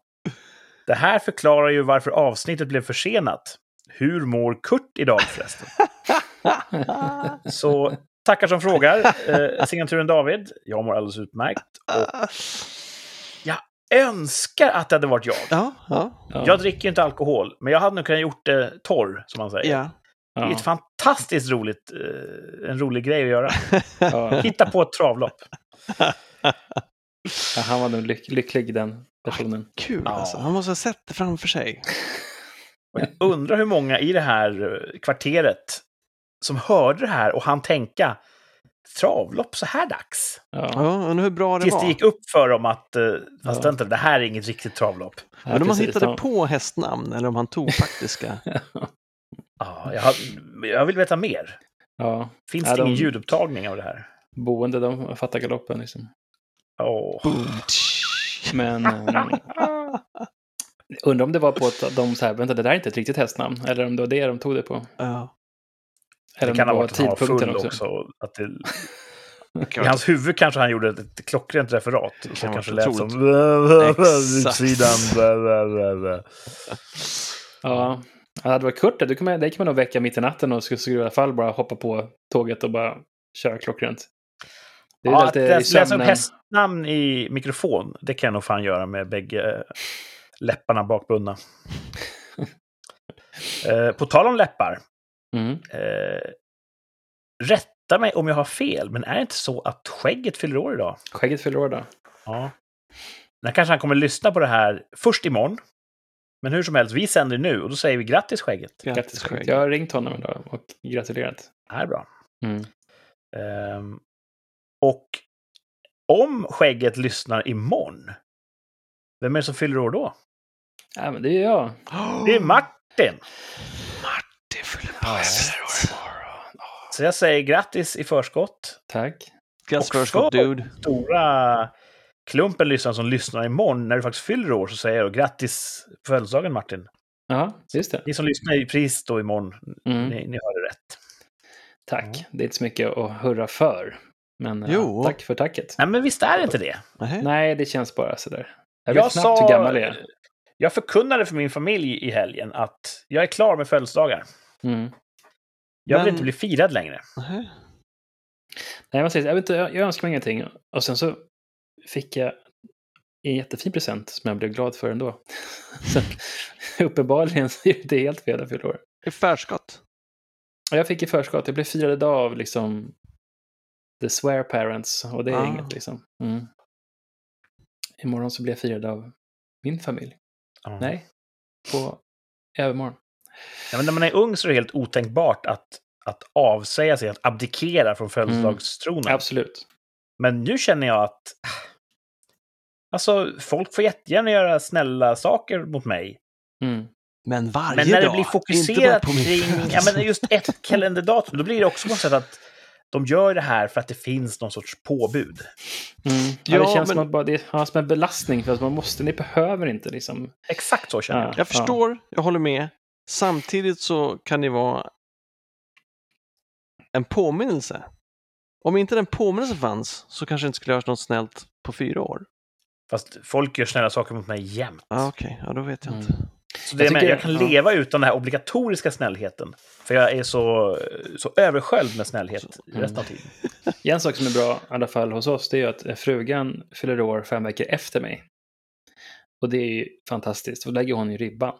A: Det här förklarar ju varför avsnittet blev försenat. Hur mår Kurt idag förresten? Så tackar som frågar. Eh, signaturen David. Jag mår alldeles utmärkt. Och jag önskar att det hade varit jag.
C: Ja, ja,
B: Ja.
A: Jag dricker ju inte alkohol, men jag hade nog kunnat gjort det torr, som man säger.
C: ja.
A: Det är
B: ja.
A: ett fantastiskt roligt, eh, en rolig grej att göra.
B: Ja.
A: Hitta på ett travlopp.
B: Ja, han var nog lyck lycklig, den personen.
C: Kul
A: Ja.
C: alltså. Han måste ha sett det framför sig.
A: Och jag undrar hur många i det här eh, kvarteret som hörde det här och han tänka travlopp så här dags.
B: Ja.
C: Ja, hur bra det
A: Tills
C: var.
A: det gick upp för dem att eh, fast
B: Ja.
A: vänta, det här är inget riktigt travlopp.
B: Ja,
C: Men om han hittade
B: Ja.
C: på hästnamn eller om han tog faktiska.
A: Ja, jag, har, jag vill veta mer.
B: Ja.
A: Finns det ingen
B: de-
A: ljudupptagning av det här?
B: Boende, de fattar galoppen liksom.
A: Åh.
C: Boom.
B: Men eh, undrar om det var på att de så här, vänta det där är inte ett riktigt hästnamn. Eller om det var det de tog det på.
C: Ja.
B: Eller
A: Det kan
B: det
A: ha
B: var
A: varit att han var full
B: också.
A: också. att det, I hans huvud kanske han gjorde ett, klockrent referat. Så
C: kan
A: kanske lät som... Utsidan.
B: Ja. Ja, det hade varit Kurt, det kan man, det kan man nog väcka mitt i natten och skulle, i alla fall bara hoppa på tåget och bara köra klockrent. Det är
A: Ja, att läsa upp hästnamn i mikrofon, det kan jag nog fan göra med bägge eh, läpparna bakbundna. eh, på tal om läppar.
B: Mm.
A: Eh, rätta mig om jag har fel, men är det inte så att skägget fyller år idag?
B: Skägget fyller år då.
A: Ja. Nu kanske han kommer lyssna på det här först imorgon. Men hur som helst, vi sänder nu och då säger vi grattis skägget.
B: Grattis Skägget. Jag har ringt honom idag och gratulerat.
A: Det här är bra.
B: Mm.
A: Ehm, och om skägget lyssnar imorgon, vem är det som fyller år då?
B: Ja, men det är jag.
A: Det är Martin!
B: Ja.
A: Så jag säger grattis i förskott.
B: Tack.
C: Grattis förskott
A: för-
C: dude.
A: Stora klumpen lyssnare som lyssnar imorgon, när du faktiskt fyller år, så säger jag grattis på födelsedagen Martin.
B: Ja, just det.
A: Ni som lyssnar i pris då imorgon,
B: Mm.
A: ni, ni hörde rätt.
B: Tack. Det är inte så mycket att hurra för. Men ja,
C: Jo.
B: tack för tacket.
A: Nej, men visst är det inte det?
C: Nej.
B: Nej, det känns bara sådär. Jag vet knappt hur gammal jag är.
A: Jag förkunnade för min familj i helgen att jag är klar med födelsedagar.
B: Mm.
A: Jag vill
C: Men-
A: inte bli firad längre.
C: Nej.
B: Nej, man säger, jag, vet inte, jag, jag önskar mig ingenting. Och sen så fick jag en jättefin present som jag blev glad för ändå. så, uppenbarligen så är det helt fel att fylla år.
C: I förskott.
B: Jag fick i förskott, jag blev firad idag av liksom the swear parents och det är
C: Ah.
B: inget liksom. Mm. Imorgon så blir jag firad av min familj.
A: Ja.
B: Nej, på övermorgon.
A: Ja, men när man är ung så är det helt otänkbart att, att avsäga sig, att abdikera från födelsedagstronen.
B: Absolut.
A: Men nu känner jag att... Alltså, folk får jättegärna göra snälla saker mot mig.
B: Mm.
C: Men varje
A: Men när det
C: dag.
A: blir fokuserat kring ja, men just ett kalenderdatum, då blir det också på något sätt att de gör det här för att det finns någon sorts påbud.
B: Mm. Ja,
C: Ja,
B: det känns
C: men-
B: som, att bara, det är som en belastning för att man måste, ni behöver inte liksom.
A: Exakt så känner
B: Ja.
A: jag.
C: Jag förstår, jag håller med. Samtidigt så kan det vara en påminnelse. Om inte den påminnelsen fanns så kanske det inte skulle göras något snällt på fyra år.
A: Fast folk gör snälla saker mot mig jämt.
C: Ah, Okej, ja då vet jag
B: Mm.
C: inte.
A: Så det
B: Jag tycker-
A: jag kan
B: ja.
A: leva utan den här obligatoriska snällheten. För jag är så, så översköljd med snällhet
B: Mm.
A: resten av tiden.
B: En sak som är bra, i alla fall hos oss, det är ju att frugan fyller år fem veckor efter mig. Och det är ju fantastiskt, då lägger hon i ribban.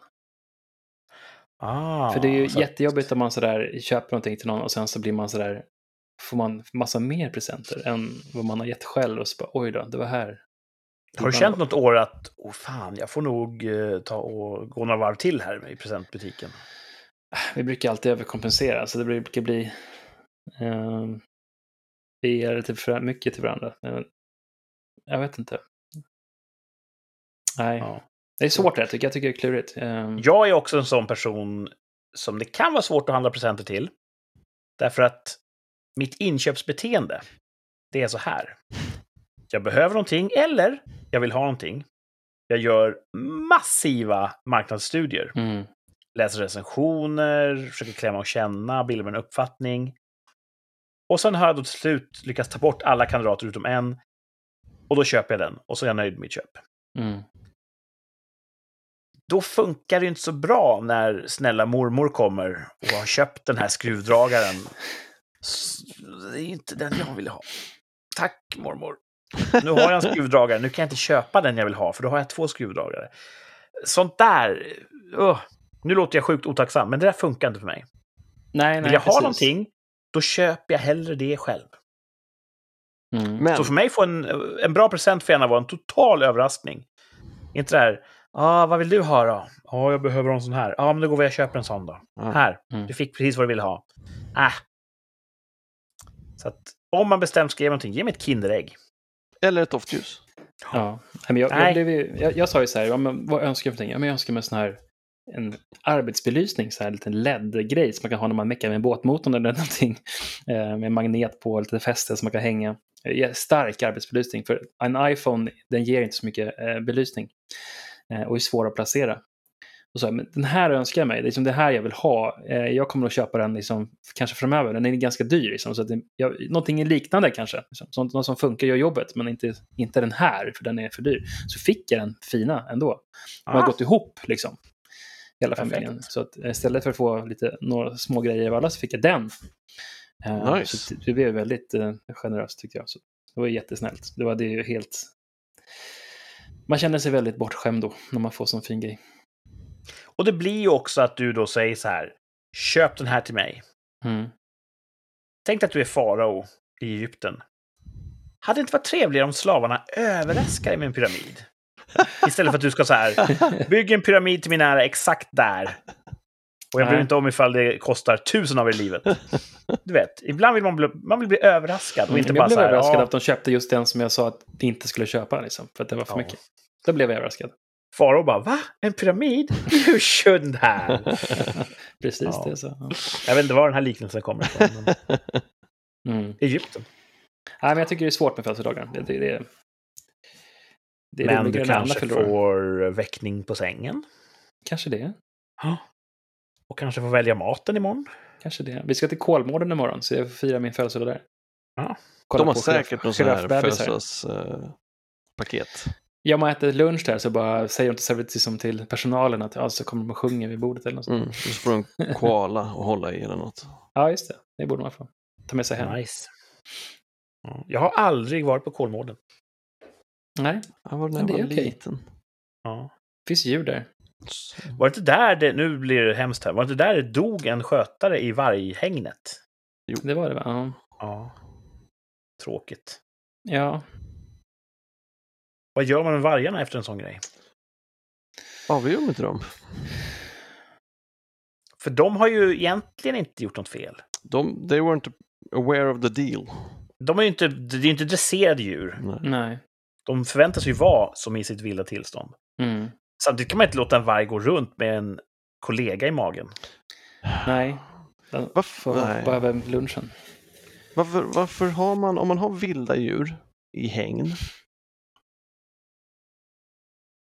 A: Ah,
B: För det är ju
A: så-
B: jättejobbigt om man sådär köper någonting till någon och sen så blir man sådär, får man massa mer presenter än vad man har gett själv och så bara oj då, det var här.
A: Har du känt något år att, åh fan, jag får nog eh, ta och gå några varv till här i presentbutiken?
B: Vi brukar alltid överkompensera, så det brukar bli... Eh, vi ger lite för mycket till varandra. Jag vet inte. Nej,
A: Ja.
B: Det är svårt det tycker jag. tycker det är klurigt. Eh,
A: Jag är också en sån person som det kan vara svårt att handla presenter till. Därför att mitt inköpsbeteende, det är så här. Jag behöver någonting eller jag vill ha någonting. Jag gör massiva marknadsstudier.
B: Mm.
A: Läser recensioner, försöker klämma och känna, bilda mig en uppfattning. Och sen har jag då till slut lyckats ta bort alla kandidater utom en. Och då köper jag den och så är jag nöjd med mitt köp.
B: Mm.
A: Då funkar det inte så bra när snälla mormor kommer och har köpt den här skruvdragaren. Det är inte den jag vill ha. Tack mormor. Nu har jag en skruvdragare, nu kan jag inte köpa den jag vill ha, för då har jag två skruvdragare. Sånt där, uh, nu låter jag sjukt otacksam, men det där funkar inte för mig.
B: Nej, nej,
A: Vill jag
B: precis.
A: ha någonting, då köper jag hellre det själv.
B: Mm.
C: Men,
A: Så för mig får en, en bra present för gärna vara en total överraskning. Inte det här, ah, vad vill du ha då? Ja, ah, jag behöver en sån här. Ja, ah, men då går vi och köper en sån då.
C: Ja.
A: Här,
B: Mm.
A: du fick precis vad du ville ha. Ah. Så att om man bestämt ska ge någonting, ge mig ett Kinderägg.
C: eller ett doftljus.
B: Ja, men jag, jag, blev, ju- jag, jag sa ju så här, ja, men vad önskar jag för någonting? Ja, men jag önskar mig en sån här en arbetsbelysning, så här en liten LED-grej som man kan ha när man meckar med båtmotorn eller någonting. Eh, med magnet på, lite fäste som man kan hänga. Eh, Stark arbetsbelysning, för en iPhone den ger inte så mycket eh, belysning och är svår att placera. Och så, men den här önskar jag mig, det är liksom det här jag vill ha. Eh, jag kommer att köpa den liksom, kanske framöver, den är ganska dyr. Liksom, så att det, jag, någonting liknande kanske, liksom, sånt, något som funkar gör jobbet, men inte, inte den här, för den är för dyr. Så fick jag den fina ändå. De har
A: Ah.
B: gått ihop, liksom. Hela
A: Perfekt.
B: familjen. Så att istället för att få lite, några små grejer av alla så fick jag den. Eh,
C: Nice.
B: Så det, blev väldigt eh, generöst tyckte jag. Så det var jättesnällt. Det var det helt... Man känner sig väldigt bortskämd då, när man får sån fin grej.
A: Och det blir ju också att du då säger så här, köp den här till mig.
B: Mm.
A: Tänk att du är farao i Egypten. Hade det inte varit trevligare om slavarna överraskar dig med en pyramid? Istället för att du ska så här, bygg en pyramid till min ära exakt där. Och jag bryr mig inte om ifall det kostar tusen av er livet. Du vet, ibland vill man bli, man vill bli överraskad och inte
B: jag
A: bara
B: blev
A: så här,
B: överraskad
A: ja,
B: att de köpte just den som jag sa att vi inte skulle köpa, liksom, för att det var för
A: Ja.
B: mycket. Då blev jag överraskad.
A: farao bara, va? En pyramid? You shouldn't have.
B: Precis
A: Ja.
B: det. Så. Ja.
A: Jag vet inte var den här liknelsen kommer ifrån. Men
B: Mm.
A: Egypten.
B: Nej, men jag tycker det är svårt med födelsedagar. Det, det, det, det
A: Men du kanske får väckning på sängen.
B: Kanske det.
A: Och kanske får välja maten imorgon.
B: Kanske det. Vi ska till Kolmården imorgon, så jag får fira min födelsedag där.
A: Ja.
B: Kolla
C: De har
B: på
C: säkert
B: giraff-
C: någon sån här födelsedagspaket.
B: Ja, man äter lunch där så bara säger de till, liksom till personalen att ja, så kommer de och sjunger vid bordet eller något sånt.
C: Mm. Och så får du en koala att hålla i eller något.
B: Ja, just det. Det borde man få. Ta med sig hem.
A: Nice. Ja. Jag har aldrig varit på Kolmården.
B: Nej,
C: Jag var när jag
B: det
C: var
B: okej.
C: liten.
A: Ja.
B: det finns djur där.
C: Så-
A: Var det inte där det, nu blir det hemskt här, var det inte där det dog en skötare i varghägnet?
B: Det var det va? Ja.
A: Ja. Tråkigt.
B: ja.
A: Vad gör man med vargarna efter en sån grej?
C: Avgör de inte dem?
A: För de har ju egentligen inte gjort något fel.
C: De, they weren't aware of the deal.
A: De är ju inte, det är inte dresserade djur.
C: Nej.
B: Nej.
A: De förväntas ju vara som i sitt vilda tillstånd.
B: Mm.
A: Samtidigt kan man inte låta en varg gå runt med en kollega i magen.
B: Nej. Den
C: Varför,
B: får hoppa över lunchen.
C: Varför, varför har man, om man har vilda djur i hägn,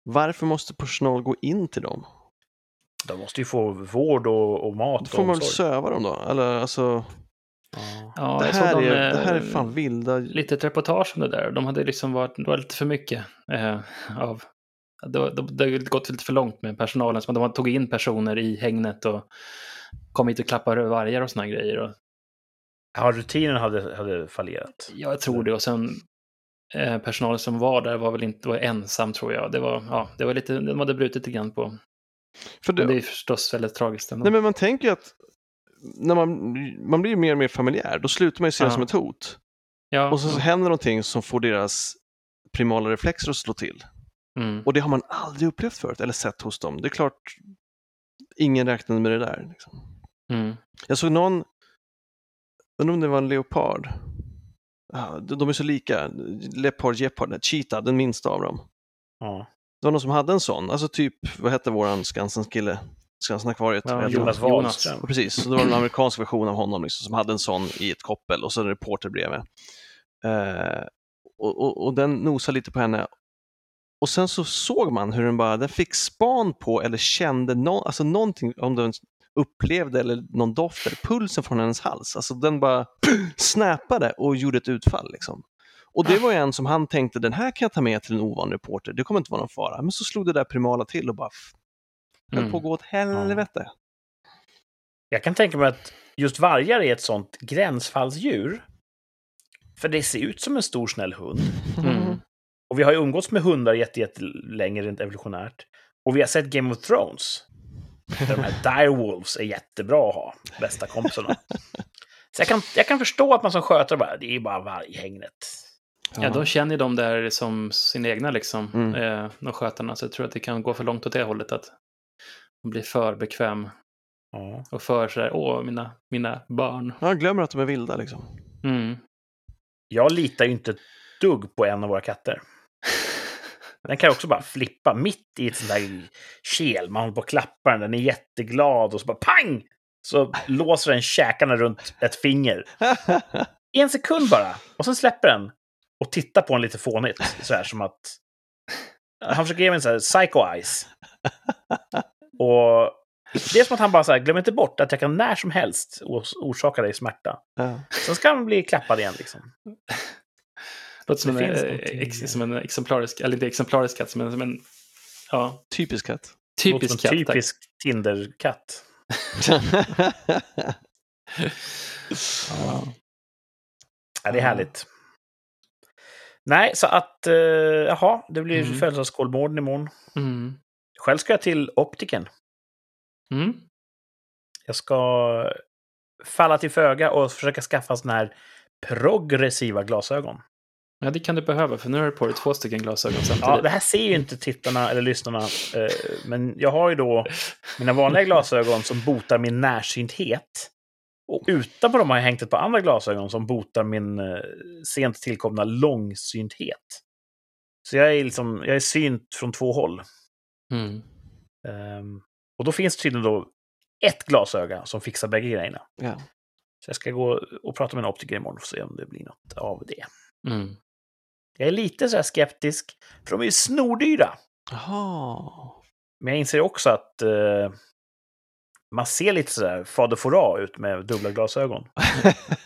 C: varför måste personal gå in till dem?
A: De måste ju få vård och, och mat
C: Då
A: och
C: får man väl söva dem då? Eller alltså,
A: Ja.
B: Ja,
C: det, här
B: dem,
C: är,
B: eh,
C: det här är fan vilda...
B: lite ett reportage om det där. De hade liksom varit, det var lite för mycket eh, av... Det, det, det hade gått lite för långt med personalen. Så de tog in personer i hägnet och kom hit och klappade vargar och såna grejer. Och,
A: Ja, rutinen hade, hade fallerat.
B: ja, jag tror det. Och sen eh, personalen som var där var väl inte var ensam tror jag. Det var, ja, det var lite, de hade brutit lite grann på.
C: För
B: Men det
C: det,
B: är förstås väldigt tragiskt ändå.
C: nej men man tänker ju att när man, man blir mer och mer familjär, då slutar man ju se det
B: Ja.
C: som ett hot.
B: ja,
C: Och så, så händer någonting som får deras primala reflexer att slå till.
B: Mm,
C: Och det har man aldrig upplevt förut eller sett hos dem. Det är klart, ingen räknade med det där. Liksom.
B: mm,
C: Jag såg någon, undrar om det var en leopard. De de är så lika. Leopard, gepard, cheetah, den minsta av dem.
A: Ja.
C: Det var någon som hade en sån, alltså typ, vad hette våran Skansens kille? ska han stanna kvar i ett...
B: Ja,
A: Jonas. Wahlström.
C: Precis, så det var en amerikansk version av honom liksom, som hade en sån i ett koppel och så en reporter bredvid. Eh, och, och, och den nosade lite på henne. Och sen så såg man hur den bara, den fick span på eller kände no, alltså någonting, om den upplevde eller någon doft eller pulsen från hennes hals. Alltså den bara snappade och gjorde ett utfall. Liksom. Och det var ju en som han tänkte, den här kan jag ta med till en ovan reporter, det kommer inte vara någon fara. Men så slog det där primala till och bara höll
B: Mm.
C: på att gå åt helvete.
A: Jag kan tänka mig att just vargar är ett sånt gränsfallsdjur. För det ser ut som en stor snäll hund.
B: Mm.
A: Och vi har ju umgåtts med hundar jätte- jättelänge rent evolutionärt. Och vi har sett Game of Thrones. Där de här direwolves är jättebra att ha. Bästa kompisarna. Så jag kan, jag kan förstå att man som skötare bara, det är ju bara varghägnet.
B: Ja, de känner de där som sina egna, liksom,
C: Mm.
B: eh, de skötarna. Så jag tror att det kan gå för långt åt det hållet. Att de blir för bekväm
A: Ja.
B: och för sådär, åh, mina, mina barn.
C: Jag glömmer att de är vilda liksom.
B: Mm.
A: Jag litar ju inte ett dugg på en av våra katter. Den kan också bara flippa mitt i ett sånt där kel. Man håller på att klappa den, den är jätteglad och så bara pang! Så låser den käkarna runt ett finger. I en sekund bara. Och sen släpper den. Och tittar på en lite fånigt. Så här som att... Han försöker ge mig en sån här psycho eyes. Och det är som att han bara så här, glöm inte bort att jag kan när som helst ors- orsaka dig smärta. Sen ska han bli klappad igen liksom.
B: Låter som
A: Det
B: en, eh, ex, som en exemplarisk, eller inte exemplarisk katt, som en, som en ja,
C: Typisk katt.
B: Typisk katt.
A: typisk Tinder-katt.
B: Ja.
A: Ja, det är härligt. Nej, så att, eh, jaha, det blir
B: Mm.
A: födelsedagskolmården imorgon.
B: Mm.
A: Själv ska jag till optiken.
B: Mm.
A: Jag ska falla till föga och försöka skaffa såna här progressiva glasögon.
B: Ja, det kan du behöva, för nu har du på dig två stycken glasögon
A: Ja,
B: samtidigt.
A: det här ser ju inte tittarna eller lyssnarna, eh, men jag har ju då mina vanliga glasögon som botar min närsynthet. Och utanpå dem har jag hängt ett par andra glasögon som botar min eh, sent tillkomna långsynthet. Så jag är liksom, jag är synt från två håll.
B: Mm.
A: Ehm, och då finns det tydligen då ett glasöga som fixar bägge grejerna.
C: ja.
A: Så jag ska gå och prata med en optiker imorgon och se om det blir något av det.
B: Mm.
A: Jag är lite så här skeptisk, för de är ju snordyra.
C: Jaha.
A: Men jag inser också att eh, man ser lite sådär fader Fouras ut med dubbla glasögon.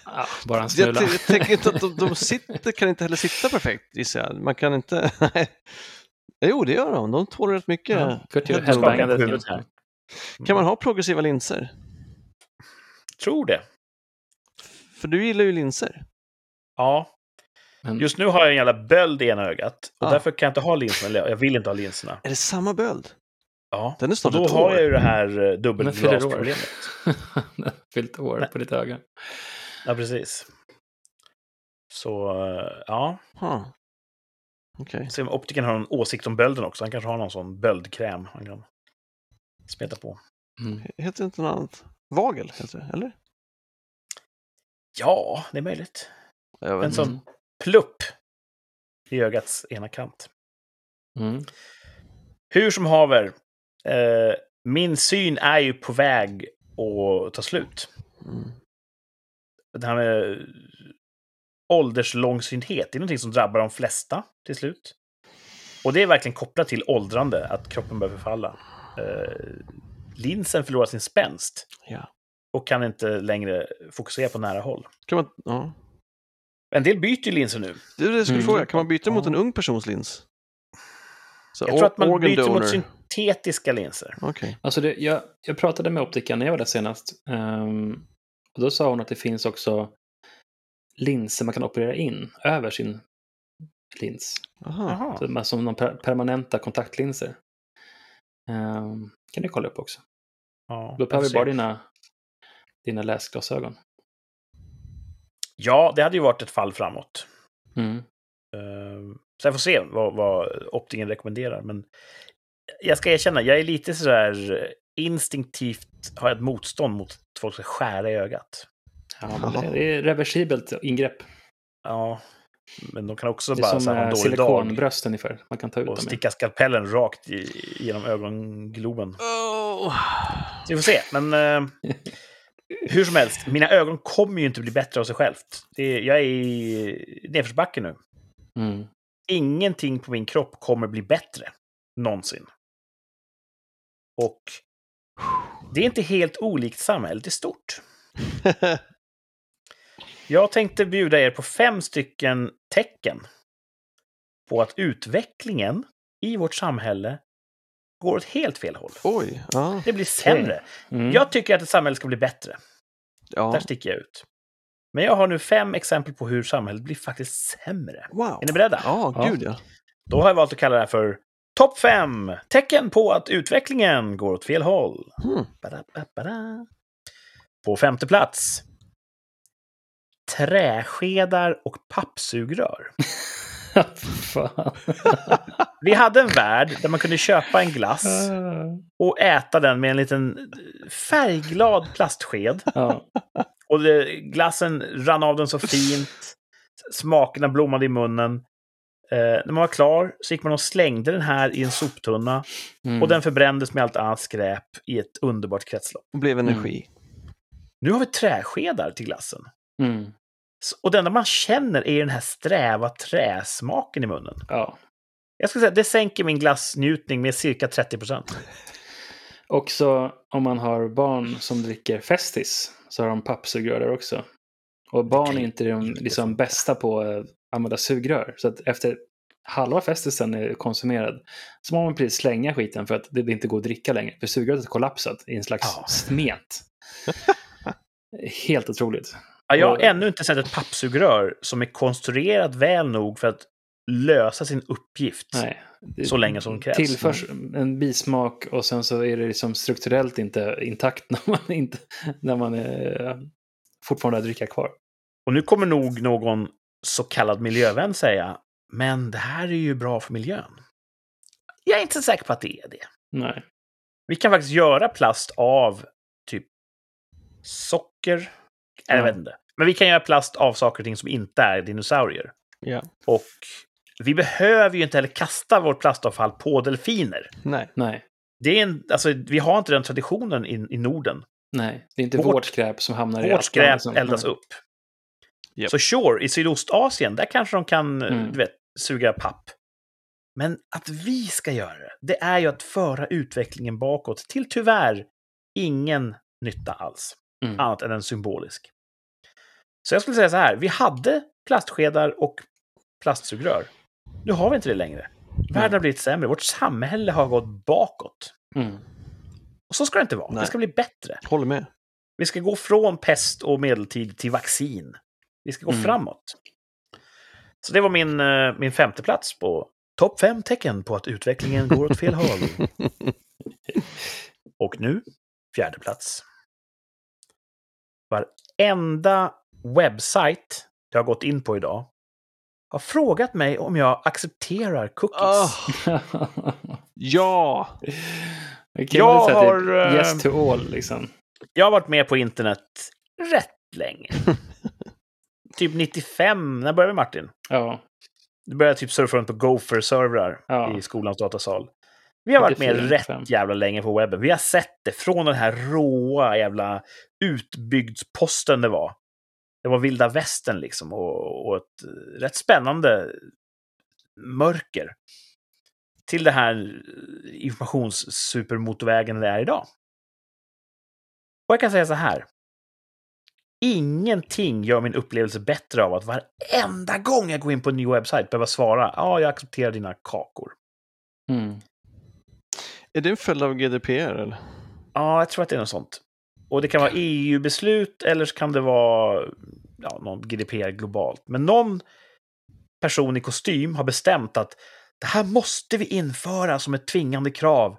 B: Ja, bara en
C: Jag,
B: smula.
C: t- jag tänker inte att de, de sitter, kan inte heller sitta perfekt gissar jag. Man kan inte... jo, det gör de. De tål rätt mycket.
B: Ja, Kurt
A: Jag huvudet här.
C: Kan man ha progressiva linser?
A: Tror det.
C: För du gillar ju linser.
A: Ja.
B: Men-
A: Just nu har jag en jävla böld i ena ögat. Och
C: Ah.
A: därför kan jag inte ha linserna. Eller jag vill inte ha linserna.
C: Är det samma böld?
A: Ja.
C: Den är
A: Och
C: snart
A: då
C: ett
A: har
C: år.
A: jag ju det här eh, dubbelglasproblemet.
B: Fyllt år på ditt öga.
A: Ja, precis. Så, eh, ja.
C: Huh. Okej.
A: Se om optiken har någon åsikt om bölden också. Han kanske har någon sån böldkräm han kan smeta på.
B: Mm.
C: Heter det inte något annat? Vagel, heter det, eller?
A: Ja, det är möjligt. En sån plupp i ögats ena kant.
B: Mm.
A: Hur som haver, eh, min syn är ju på väg att ta slut.
C: Mm.
A: Det här med ålderslångsynthet, det är någonting som drabbar de flesta till slut. Och det är verkligen kopplat till åldrande, att kroppen börjar förfalla. Eh, linsen förlorar sin spänst
C: Ja.
A: och kan inte längre fokusera på nära håll.
C: Kan man, ja.
A: En del byter linser nu.
C: Är det skulle
B: Mm.
C: fråga. Kan man byta mot en ung persons lins? Så,
A: Jag tror att man byter
C: donor.
A: mot syntetiska linser.
C: Okej.
B: Alltså det, jag, jag pratade med optikern när jag var där senast. ehm, och då sa hon att det finns också linser man kan operera in över sin lins.
C: Aha.
B: Så, som per, permanenta kontaktlinser. Ehm, kan du kolla upp också.
A: Ja,
B: Då behöver vi bara dina, dina läsglasögon.
A: Ja, det hade ju varit ett fall framåt.
B: Mm.
A: Eh, Så jag får se vad, vad optiken rekommenderar. Men jag ska erkänna, jag är lite sådär instinktivt har jag ett motstånd mot att folk ska skära i ögat.
B: Ja, men det, är reversibelt ingrepp.
A: Ja, Men de kan också bara ha en
B: eh,
A: dålig dag
B: silikonbröst ungefär. Man kan ta ut
A: och
B: dem.
A: sticka skalpellen rakt i, genom ögongloben.
C: Oh.
A: Så vi får se. Men eh, hur som helst, mina ögon kommer ju inte bli bättre av sig självt. Är, jag är i nedförsbacke nu.
B: Mm.
A: Ingenting på min kropp kommer bli bättre. Någonsin. Och det är inte helt olikt samhället i stort. Jag tänkte bjuda er på fem stycken tecken på att utvecklingen i vårt samhälle går åt helt fel håll.
C: Oj, ja.
A: Det blir sämre.
B: Mm.
A: Jag tycker att ett samhälle ska bli bättre.
C: ja.
A: Där sticker jag ut. Men jag har nu fem exempel på hur samhället blir faktiskt sämre.
C: Wow.
A: Är ni beredda?
C: Ja,
B: Ja.
C: gud ja.
A: Då har jag valt att kalla det här för Topp 5 tecken på att utvecklingen går åt fel håll.
C: Hmm.
A: Ba-da-ba-ba-da. På femte plats. Träskedar och pappsugrör.
B: Fan.
A: Vi hade en värld där man kunde köpa en glass och äta den med en liten färgglad plastsked.
B: ja.
A: Och det, glassen rann av den så fint. Smakerna blommade i munnen. Eh, när man var klar så gick man och slängde den här i en soptunna.
B: Mm.
A: Och den förbrändes med allt annat skräp i ett underbart kretslopp.
C: Och blev energi.
A: Nu har vi träskedar till glassen.
B: Mm.
A: Och det enda man känner är den här sträva träsmaken i munnen.
B: Ja.
A: Jag skulle säga det sänker min glassnjutning med cirka 30 procent.
B: Också om man har barn som dricker Festis så har de pappsugrör där också. Och barn är inte de liksom bästa på att använda sugrör. Så att efter halva Festisen är konsumerad så må man precis slänga skiten för att det inte går att dricka längre. För sugröret har kollapsat i en slags
A: Ja.
B: smet. Helt otroligt.
A: Ja, jag har ännu inte sett ett pappsugrör som är konstruerat väl nog för att lösa sin uppgift.
B: Nej.
A: Så länge som krävs.
B: Tillförs en bismak och sen så är det liksom strukturellt inte intakt när man, inte, när man är fortfarande har dricka kvar.
A: Och nu kommer nog någon så kallad miljövän säga, men det här är ju bra för miljön. Jag är inte så säker på att det är det.
B: Nej.
A: Vi kan faktiskt göra plast av typ socker. Eller jag
B: Ja.
A: vet inte. Men vi kan göra plast av saker och ting som inte är dinosaurier.
C: Ja.
A: Och vi behöver ju inte heller kasta vårt plastavfall på delfiner.
C: Nej.
B: Nej.
A: Det är en, alltså, vi har inte den traditionen i, i Norden.
B: Nej. Det är inte
A: Vårt-
B: vårt, skräp som hamnar i
A: Vårt skräp
B: liksom.
A: eldas
B: Nej.
A: upp.
C: Japp.
A: Så sure, i Sydostasien, där kanske de kan
B: Mm.
A: du vet, suga papp. Men att vi ska göra det, det är ju att föra utvecklingen bakåt till tyvärr ingen nytta alls.
B: Mm.
A: Annat än en symbolisk. Så jag skulle säga så här, vi hade plastskedar och plastsugrör. Nu har vi inte det längre. Världen har blivit sämre, vårt samhälle har gått bakåt.
B: Mm.
A: Och så ska det inte vara,
C: Nej.
A: det ska bli bättre.
C: Håller med.
A: Vi ska gå från pest och medeltid till vaccin. Vi ska gå
B: Mm.
A: framåt. Så det var min, eh, min femte plats på topp fem tecken på att utvecklingen går åt fel håll. Och nu, fjärde plats. Varenda webbsajt jag har gått in på idag har frågat mig om jag accepterar cookies.
C: Ah, ja!
A: Jag
B: här typ
A: har, eh,
B: Yes to all, liksom.
A: Jag har varit med på internet rätt länge. typ 95, när började vi Martin?
B: Ja.
A: Du började typ surfa runt på Gopher-servrar
B: Ja.
A: i skolans datasal. Vi har varit med
B: 94,
A: rätt
B: 95.
A: jävla länge på webben. Vi har sett det från den här råa jävla utbyggdsposten det var. Det var vilda västern liksom och, och ett rätt spännande mörker. Till det här informationssupermotorvägen det är idag. Och jag kan säga så här. Ingenting gör min upplevelse bättre av att varenda gång jag går in på en ny webbsajt behöva svara ja, jag accepterar dina kakor.
B: Mm.
C: Är det en följd av GDPR eller?
A: Ja, jag tror att det är något sånt. Och det kan vara EU-beslut eller så kan det vara ja, någon GDPR globalt. Men någon person i kostym har bestämt att det här måste vi införa som ett tvingande krav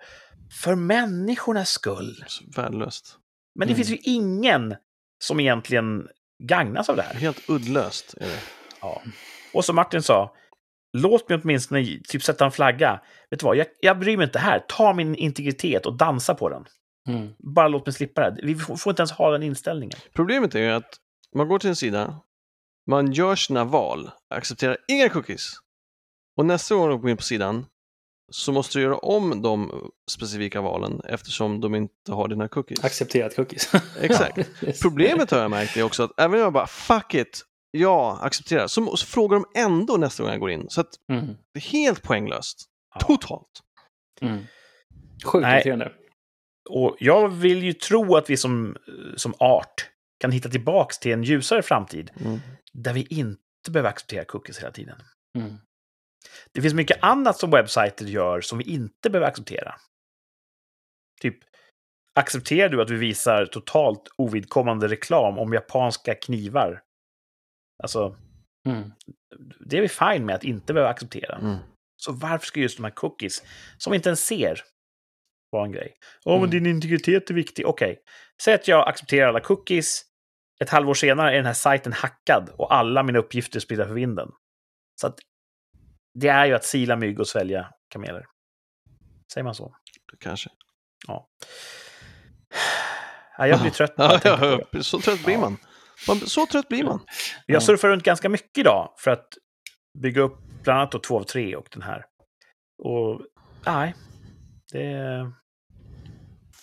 A: för människornas skull.
C: Värdelöst.
A: Men det
B: Mm.
A: finns ju ingen som egentligen gagnas av det här.
C: Helt uddlöst är det.
A: Ja. Och som Martin sa, låt mig åtminstone typ sätta en flagga. Vet du vad, jag, jag bryr mig inte här. Ta min integritet och dansa på den.
B: Mm.
A: Bara låt mig slippa det. Vi får, får inte ens ha den inställningen.
C: Problemet är ju att man går till en sida, Man gör sina val, accepterar inga cookies. Och nästa gång du går in på sidan så måste du göra om de specifika valen eftersom de inte har dina cookies.
B: Accepterat cookies.
C: Exakt. Problemet har jag märkt är också att även om jag bara fuck it, ja, accepterar, så, så frågar de ändå nästa gång jag går in. Så att
B: Mm.
C: det är helt poänglöst.
A: Ja.
C: Totalt.
B: Mm. Sjukt irriterande.
A: Och jag vill ju tro att vi som, som art kan hitta tillbaks till en ljusare framtid
C: Mm.
A: där vi inte behöver acceptera cookies hela tiden.
B: Mm.
A: Det finns mycket annat som webbsajter gör som vi inte behöver acceptera. Typ, accepterar du att vi visar totalt ovidkommande reklam om japanska knivar? Alltså,
B: Mm.
A: det är vi fine med att inte behöva acceptera.
C: Mm.
A: Så varför ska just de här cookies, som vi inte ens ser, vara en grej? Åh,
B: Mm.
A: men din integritet är viktig. Okej, säg att jag accepterar alla cookies. Ett halvår senare är den här sajten hackad och alla mina uppgifter spridda för vinden. Så att det är ju att sila mygg och svälja kameler. Säger man så?
C: Kanske.
A: Ja, jag blir trött.
C: Ja,
A: jag det.
C: ja, så trött blir man. Man- Så trött blir man.
A: Jag surfar runt ganska mycket idag för att bygga upp bland annat då två av tre och den här. Och nej, det...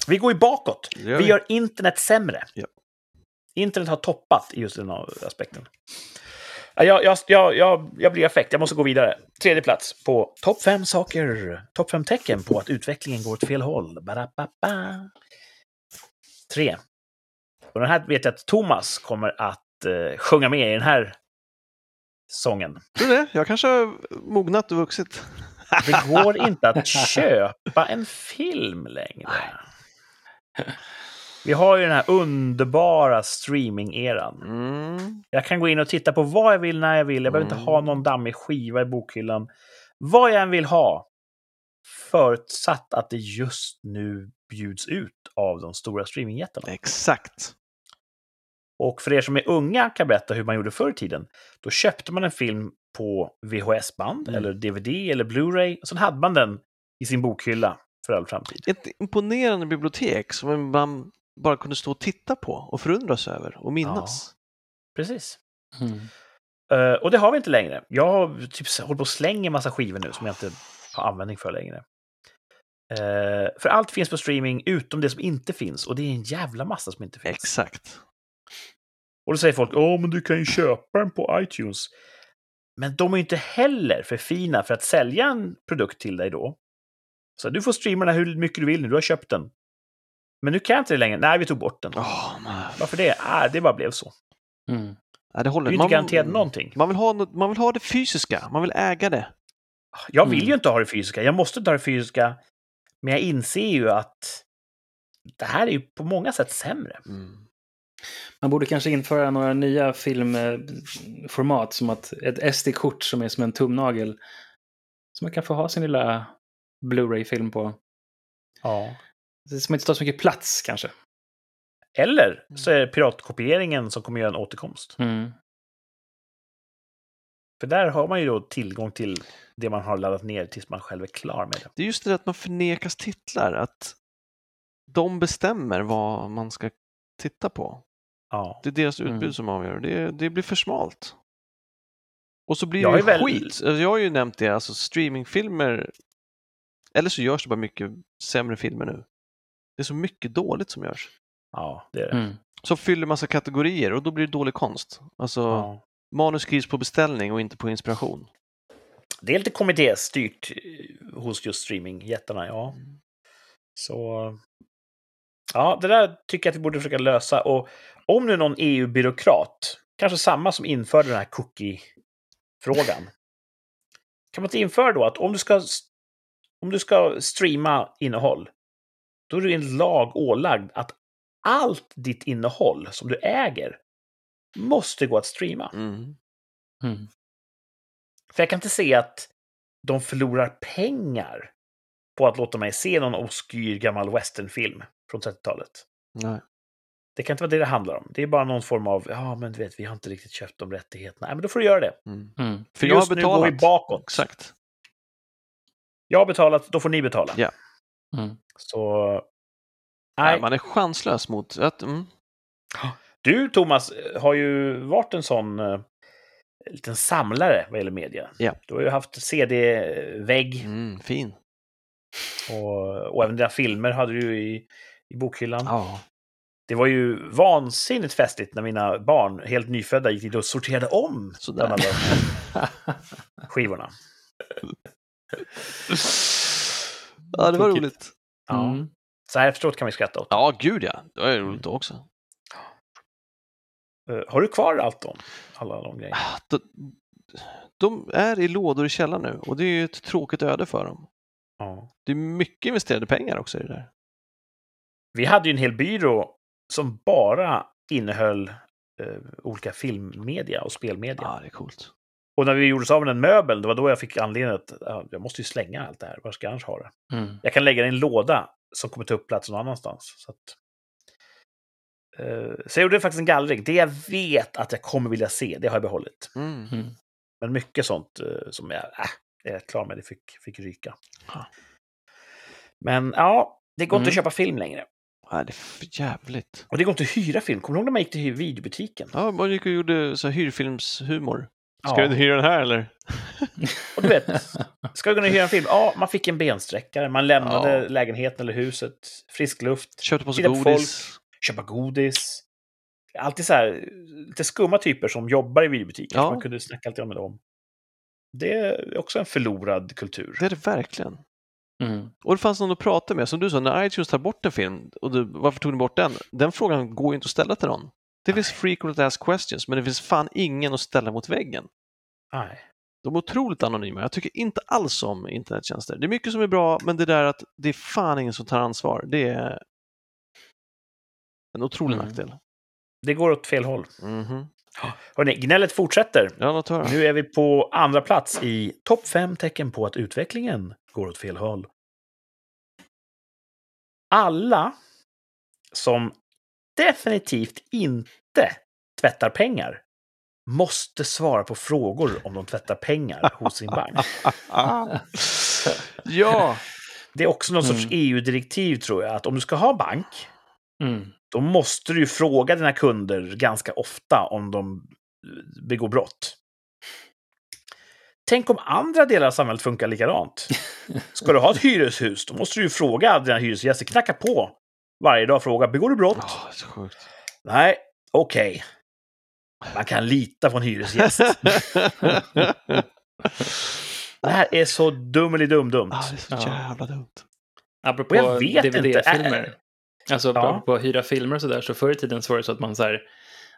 A: Vi går ju bakåt.
C: Gör
A: Vi
C: vi.
A: gör internet sämre.
C: Ja.
A: Internet har toppat i just den aspekten. Ja, Jag, jag, jag, jag, jag blir affekt, jag måste gå vidare. Tredje plats på topp fem saker, topp fem tecken på att utvecklingen går åt fel håll. Ba-da-ba-ba. Tre. Och den här vet jag att Thomas kommer att eh, sjunga med i den här sången.
C: Tror du det? Jag kanske har mognat och vuxit.
A: Det går inte att köpa en film längre. Vi har ju den här underbara streaming-eran.
C: Mm.
A: Jag kan gå in och titta på vad jag vill när jag vill. Jag behöver
C: Mm.
A: inte ha någon dammig skiva i bokhyllan. Vad jag än vill ha. Förutsatt att det just nu bjuds ut av de stora streamingjättarna.
C: Exakt.
A: Och för er som är unga kan jag berätta hur man gjorde förr i tiden. Då köpte man en film på VHS-band,
C: Mm.
A: eller DVD, eller Blu-ray. Och så hade man den i sin bokhylla för all framtid.
C: Ett imponerande bibliotek som man bara kunde stå och titta på och förundras över och minnas.
A: Precis.
B: Mm.
A: Eh, och det har vi inte längre. Jag har typ hållit på och slänger massa skivor nu som jag inte har användning för längre. Eh, för allt finns på streaming utom det som inte finns. Och det är en jävla massa som inte finns.
C: Exakt.
A: Och då säger folk, åh, men du kan ju köpa den på iTunes. Men de är inte heller för fina för att sälja en produkt till dig då. Så du får streama den hur mycket du vill nu, du har köpt den. Men nu kan jag inte det längre. Nej, vi tog bort den.
C: Nej.
A: Varför det? Ah, det bara blev så.
B: Mm.
C: Nej, det håller
A: Du är
C: Man-
A: inte garanterad någonting.
C: Man vill, ha, man vill ha det fysiska, man vill äga det.
A: Jag vill
B: Mm.
A: ju inte ha det fysiska, jag måste inte ha det fysiska. Men jag inser ju att det här är ju på många sätt sämre.
B: Man borde kanske införa några nya filmformat som att ett SD-kort som är som en tumnagel. Som man kan få ha sin lilla Blu-ray-film på.
A: Ja.
B: Som inte tar så mycket plats kanske.
A: Eller så är det piratkopieringen som kommer göra en återkomst.
B: Mm.
A: För där har man ju då tillgång till det man har laddat ner tills man själv är klar med det.
C: Det är just det att man förnekas titlar, att de bestämmer vad man ska titta på.
A: Ja.
C: Det är deras utbud
B: Mm.
C: som avgör. Det, det blir för smalt. Och så blir
A: Jag
C: det
A: väl-
C: skit. Alltså, Jag har ju nämnt det, alltså streamingfilmer, eller så görs det bara mycket sämre filmer nu. Det är så mycket dåligt som görs.
A: Ja, det är det.
B: Mm.
C: Som fyller massa kategorier och då blir det dålig konst. Alltså,
A: Ja.
C: manus skrivs på beställning och inte på inspiration.
A: Det är lite kommittéstyrt eh, hos just streamingjättarna, ja. Så... Ja, det där tycker jag att vi borde försöka lösa. Och om nu någon EU-byråkrat, kanske samma som införde den här cookie-frågan, kan man inte införa då att om du ska, om du ska streama innehåll, då är du enligt lag ålagd att allt ditt innehåll som du äger måste gå att streama.
C: Mm.
B: Mm.
A: För jag kan inte se att de förlorar pengar på att låta mig se någon obskyr gammal westernfilm från 30-talet.
C: Nej.
A: Det kan inte vara det det handlar om. Det är bara någon form av, ja men du vet, vi har inte riktigt köpt de rättigheterna. Nej, men då får du göra det.
C: Mm.
B: Mm.
C: För jag har
A: just nu går vi bakåt.
C: Exakt.
A: Jag har betalat, då får ni betala.
C: Ja.
B: Mm.
A: Så...
C: Nej.
A: Nej.
C: Man är chanslös mot att, mm.
A: Du, Thomas, har ju varit en sån en liten samlare vad gäller media.
C: Ja.
A: Du har ju haft CD-vägg
C: Mm, fin.
A: och, och även dina filmer hade du ju i, i bokhyllan.
C: Ja.
A: Det var ju vansinnigt festligt när mina barn, helt nyfödda, gick dit och sorterade om alla skivorna.
C: ja, det var
B: Tokigt.
C: roligt.
A: Ja.
B: Mm.
A: Så här efteråt kan vi skratta åt.
C: Ja, gud ja. Det var ju roligt då också.
A: Eh, Har du kvar allt då? Alla de grejerna?
C: De, de är i lådor i källaren nu och det är ju ett tråkigt öde för dem.
A: Ja.
C: Det är mycket investerade pengar också i det där.
A: Vi hade ju en hel byrå som bara innehöll eh, olika filmmedia och spelmedia.
C: Ja, det är coolt.
A: Och när vi gjorde oss av med den möbeln, det var då jag fick anledning att ja, jag måste ju slänga allt det här. Var ska jag annars ha det?
B: Mm.
A: Jag kan lägga det i en låda som kommer ta upp plats någon annanstans. Så, att, eh, så jag gjorde faktiskt en gallring. Det jag vet att jag kommer vilja se, det har jag behållit.
C: Mm.
B: Mm.
A: Men mycket sånt eh, som jag, äh, är klar med, det fick, fick ryka.
C: Ja.
A: Men ja, det går inte
B: Mm.
A: att köpa film längre.
C: Ja, det är för jävligt.
A: Och det går inte att hyra film. Kommer du ihåg när man gick till videobutiken?
C: Ja, man gick och gjorde så här hyrfilmshumor. Ska
A: Ja.
C: du inte hyra den här eller?
A: Och du vet, ska du kunna hyra en film? Ja, man fick en bensträckare, man lämnade
C: Ja.
A: lägenheten eller huset, frisk luft,
C: Köpte på sig
A: på
C: godis.
A: köpa godis. Alltid så här, lite skumma typer som jobbar i videobutiker.
C: Ja.
A: Man kunde snacka lite med dem. Det är också en förlorad kultur.
C: Det är det verkligen.
B: Mm.
C: Och det fanns någon att prata med. Som du sa, när iTunes tar bort en film, och du, varför tog ni bort den? Den frågan går ju inte att ställa till någon. Det finns frequent ask questions, men det finns fan ingen att ställa mot väggen.
A: Nej.
C: De är otroligt anonyma. Jag tycker inte alls om internettjänster. Det är mycket som är bra, men det där att det är fan ingen som tar ansvar, det är en otrolig
B: Mm.
C: nackdel.
A: Det går åt fel håll.
C: Mhm.
A: Hörrni, gnället fortsätter.
C: Ja.
A: Nu är vi på andra plats i topp fem tecken på att utvecklingen går åt fel håll. Alla som definitivt inte tvättar pengar måste svara på frågor om de tvättar pengar hos sin bank.
C: ja,
A: Det är också någon sorts
B: Mm.
A: EU-direktiv tror jag, att om du ska ha bank,
B: Mm.
A: då måste du fråga dina kunder ganska ofta om de begår brott. Tänk om andra delar av samhället funkar likadant. Ska du ha ett hyreshus, då måste du ju fråga dina hyresgäster, knacka på varje dag och fråga, begår du brott?
C: Är så sjukt.
A: Nej, okej. Man kan lita på en hyresgäst. Det här är så dummeli-dum-dumt.
C: ah, det är så
B: Ja.
C: jävla dumt.
B: Apropå DVD-filmer. Alltså
A: Ja.
B: apropå att hyra filmer och sådär, så förr i tiden så var det så att man så här,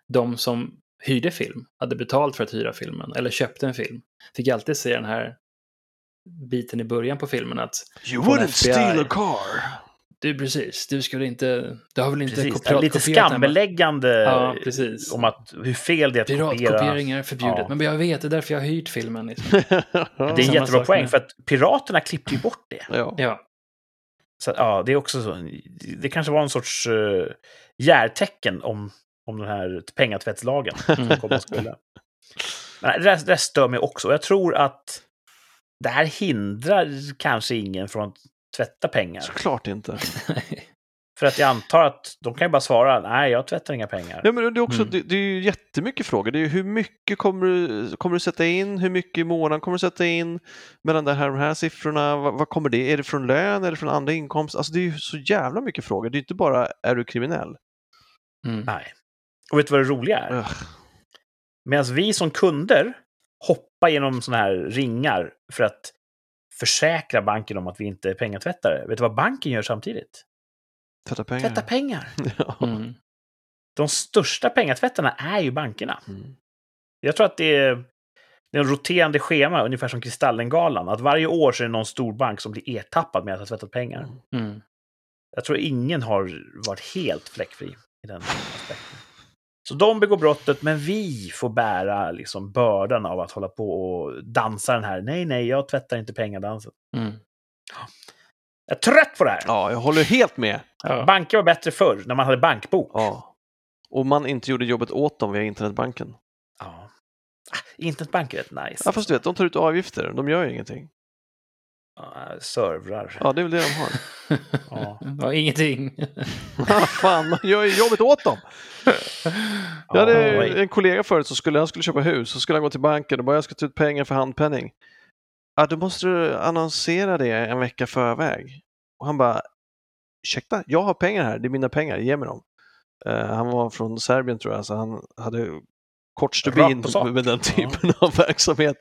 B: de som hyrde film hade betalt för att hyra filmen, eller köpte en film, fick alltid se den här biten i början på filmen att
C: You wouldn't
B: FBI.
C: steal a car.
B: du precis, du skulle inte, du har väl inte
A: Precis, lite
B: kopierat den?
A: skambeläggande
B: Ja, precis.
A: om att, hur fel det är att kopiera.
B: Piratkopiering är förbjudet,
A: Ja.
B: men jag vet, det är därför jag har hyrt filmen. Liksom.
A: Det är en jättebra
B: sak
A: poäng,
B: med-
A: för att piraterna klippte ju bort det.
C: ja.
B: Ja,
A: Så ja, det är också så. Det kanske var en sorts uh, järtecken om, om den här pengatvättslagen.
B: Mm.
A: som komma skulle. Men det, där, det där stör mig också. Jag tror att det här hindrar kanske ingen från att tvätta pengar.
C: Såklart inte.
A: För att jag antar att de kan ju bara svara, nej, jag tvättar inga pengar.
C: Ja, men det, är också,
B: Mm.
C: det, det är ju jättemycket frågor. Det är ju hur mycket kommer du, kommer du sätta in? Hur mycket i månaden kommer du sätta in? Mellan det här, de här siffrorna, vad, vad kommer det? Är det från lön? Är det från andra inkomster? Alltså det är ju så jävla mycket frågor. Det är inte bara, är du kriminell?
B: mm.
A: Nej. Och vet du vad det roliga är?
C: Ugh.
A: Medan vi som kunder hoppar genom sådana här ringar för att försäkra banken om att vi inte är pengatvättare. Vet du vad banken gör samtidigt?
C: Tvätta pengar.
A: Tvätta pengar.
B: Mm.
A: De största pengatvättarna är ju bankerna.
C: Mm.
A: Jag tror att det är, det är en roterande schema, ungefär som Kristallengalan. Att varje år så är det någon stor bank som blir ertappad med att ha tvättat pengar.
B: Mm.
A: Jag tror ingen har varit helt fläckfri i den aspekten. Så de begår brottet, men vi får bära liksom bördan av att hålla på och dansa den här. Nej, nej, jag tvättar inte pengadansen.
B: Mm.
A: Jag är trött på det här!
C: ja, jag håller helt med.
B: Ja.
A: Banker var bättre förr, när man hade bankbok.
C: Ja. Och man inte gjorde jobbet åt dem via internetbanken.
A: Ja. Ah, Internetbank är rätt nice.
C: Ja, fast du vet, de tar ut avgifter. De gör ju ingenting.
A: Uh, servrar.
C: Ja, det är väl det de har.
A: Ja.
B: ja, ingenting.
C: Fan, man gör ju jobbet åt dem. Jag hade en kollega förut som skulle, han skulle köpa hus, så skulle han gå till banken och bara jag ska ta ut pengar för handpenning. Ja, då måste du annonsera det en vecka förväg. Och han bara, ursäkta, jag har pengar här, det är mina pengar, ge mig dem. Eh, han var från Serbien tror jag, så han hade kort stubin med den typen av verksamhet.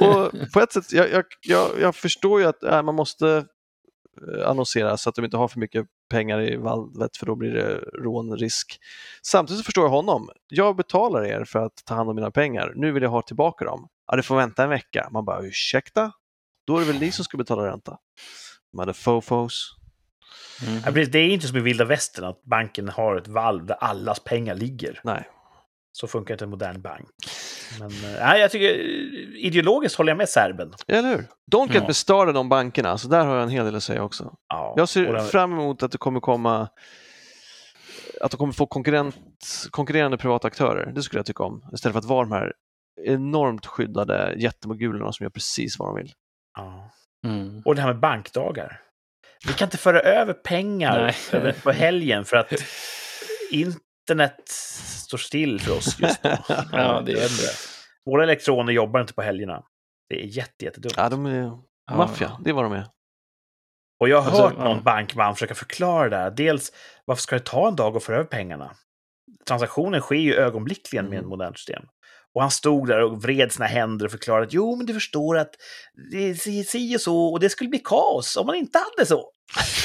C: Och på ett sätt, jag, jag, jag, jag förstår ju att äh, man måste eh, annonsera så att de inte har för mycket pengar i valvet för då blir det rånrisk. Samtidigt så förstår jag honom. Jag betalar er för att ta hand om mina pengar. Nu vill jag ha tillbaka dem. Ja, du får vänta en vecka. Man bara, ursäkta? Då är det väl ni som ska betala ränta? De hade fofos.
B: Mm.
A: Ja. Det är inte som i vilda västern att banken har ett valv där allas pengar ligger.
C: Nej.
A: Så funkar inte en modern bank. Men eh, nej, jag tycker eh, ideologiskt håller jag med serben.
C: Eller hur? Don't get
A: Ja.
C: me started om bankerna, så där har jag en hel del att säga också.
A: Ja.
C: Jag ser
A: den-
C: fram emot att det kommer komma att de kommer få konkurrent, konkurrerande privata aktörer. Det skulle jag tycka om. Istället för att vara de här enormt skyddade jättemogulerna som gör precis vad de vill.
A: ja.
B: Mm.
A: Och det här med bankdagar. Vi kan inte föra över pengar
B: Nej.
A: över på helgen för att internet står still för oss just nu.
B: Ja, det är det.
A: Våra elektroner jobbar inte på helgerna. Det är jätte, jättedumt.
C: Ja, de är
B: Ja.
C: maffia, det är vad de är.
A: Och jag har
B: Alltså,
A: hört
B: ja.
A: någon bankman försöka förklara det här. Dels, varför ska det ta en dag att föra över pengarna? Transaktionen sker ju ögonblickligen med
C: Mm.
A: ett modernt system. Och han stod där och vred sina händer och förklarade att jo, men du förstår att det är si och så och det skulle bli kaos om man inte hade så.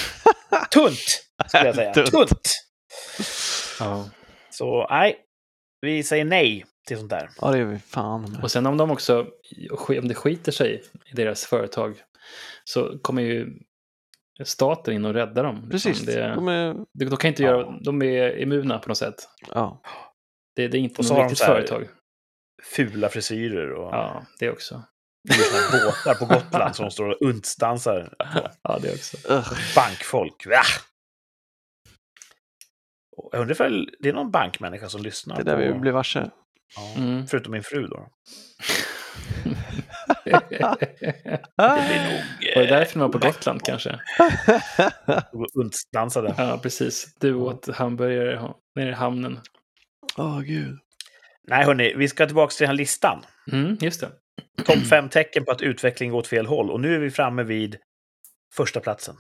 A: Tunt, skulle jag säga.
C: Tunt.
A: Tunt.
B: Ja.
A: Så nej, vi säger nej till sånt där.
C: Ja, det är vi fan.
B: Och sen om de också, om det skiter sig i deras företag, så kommer ju staten in och rädda dem. liksom.
C: Precis,
B: Det,
C: de är...
B: de, kan inte
A: Ja.
B: göra, de är immuna på något sätt.
C: Ja.
B: Det, det är inte något riktigt företag.
A: Fula frisyrer och
B: Ja, det också.
A: det båtar på Gotland som står och untsdansar.
B: Ja, det också.
A: Bankfolk. Ah! Och Jag undrar ifall det är någon bankmänniska som lyssnar.
C: Det är där
A: på...
C: vi blir varse.
A: Ja,
B: Mm.
A: Förutom min fru då.
B: Var
A: Det blir nog...
B: det därför de var på Gotland kanske?
A: nog untsdansade.
B: Ja, precis. Du åt hamburgare nere i hamnen.
C: Åh, gud.
A: Nej, hörni, vi ska tillbaka till den här listan.
B: Mm, just det.
A: Topp fem tecken på att utvecklingen går åt fel håll. Och nu är vi framme vid första platsen.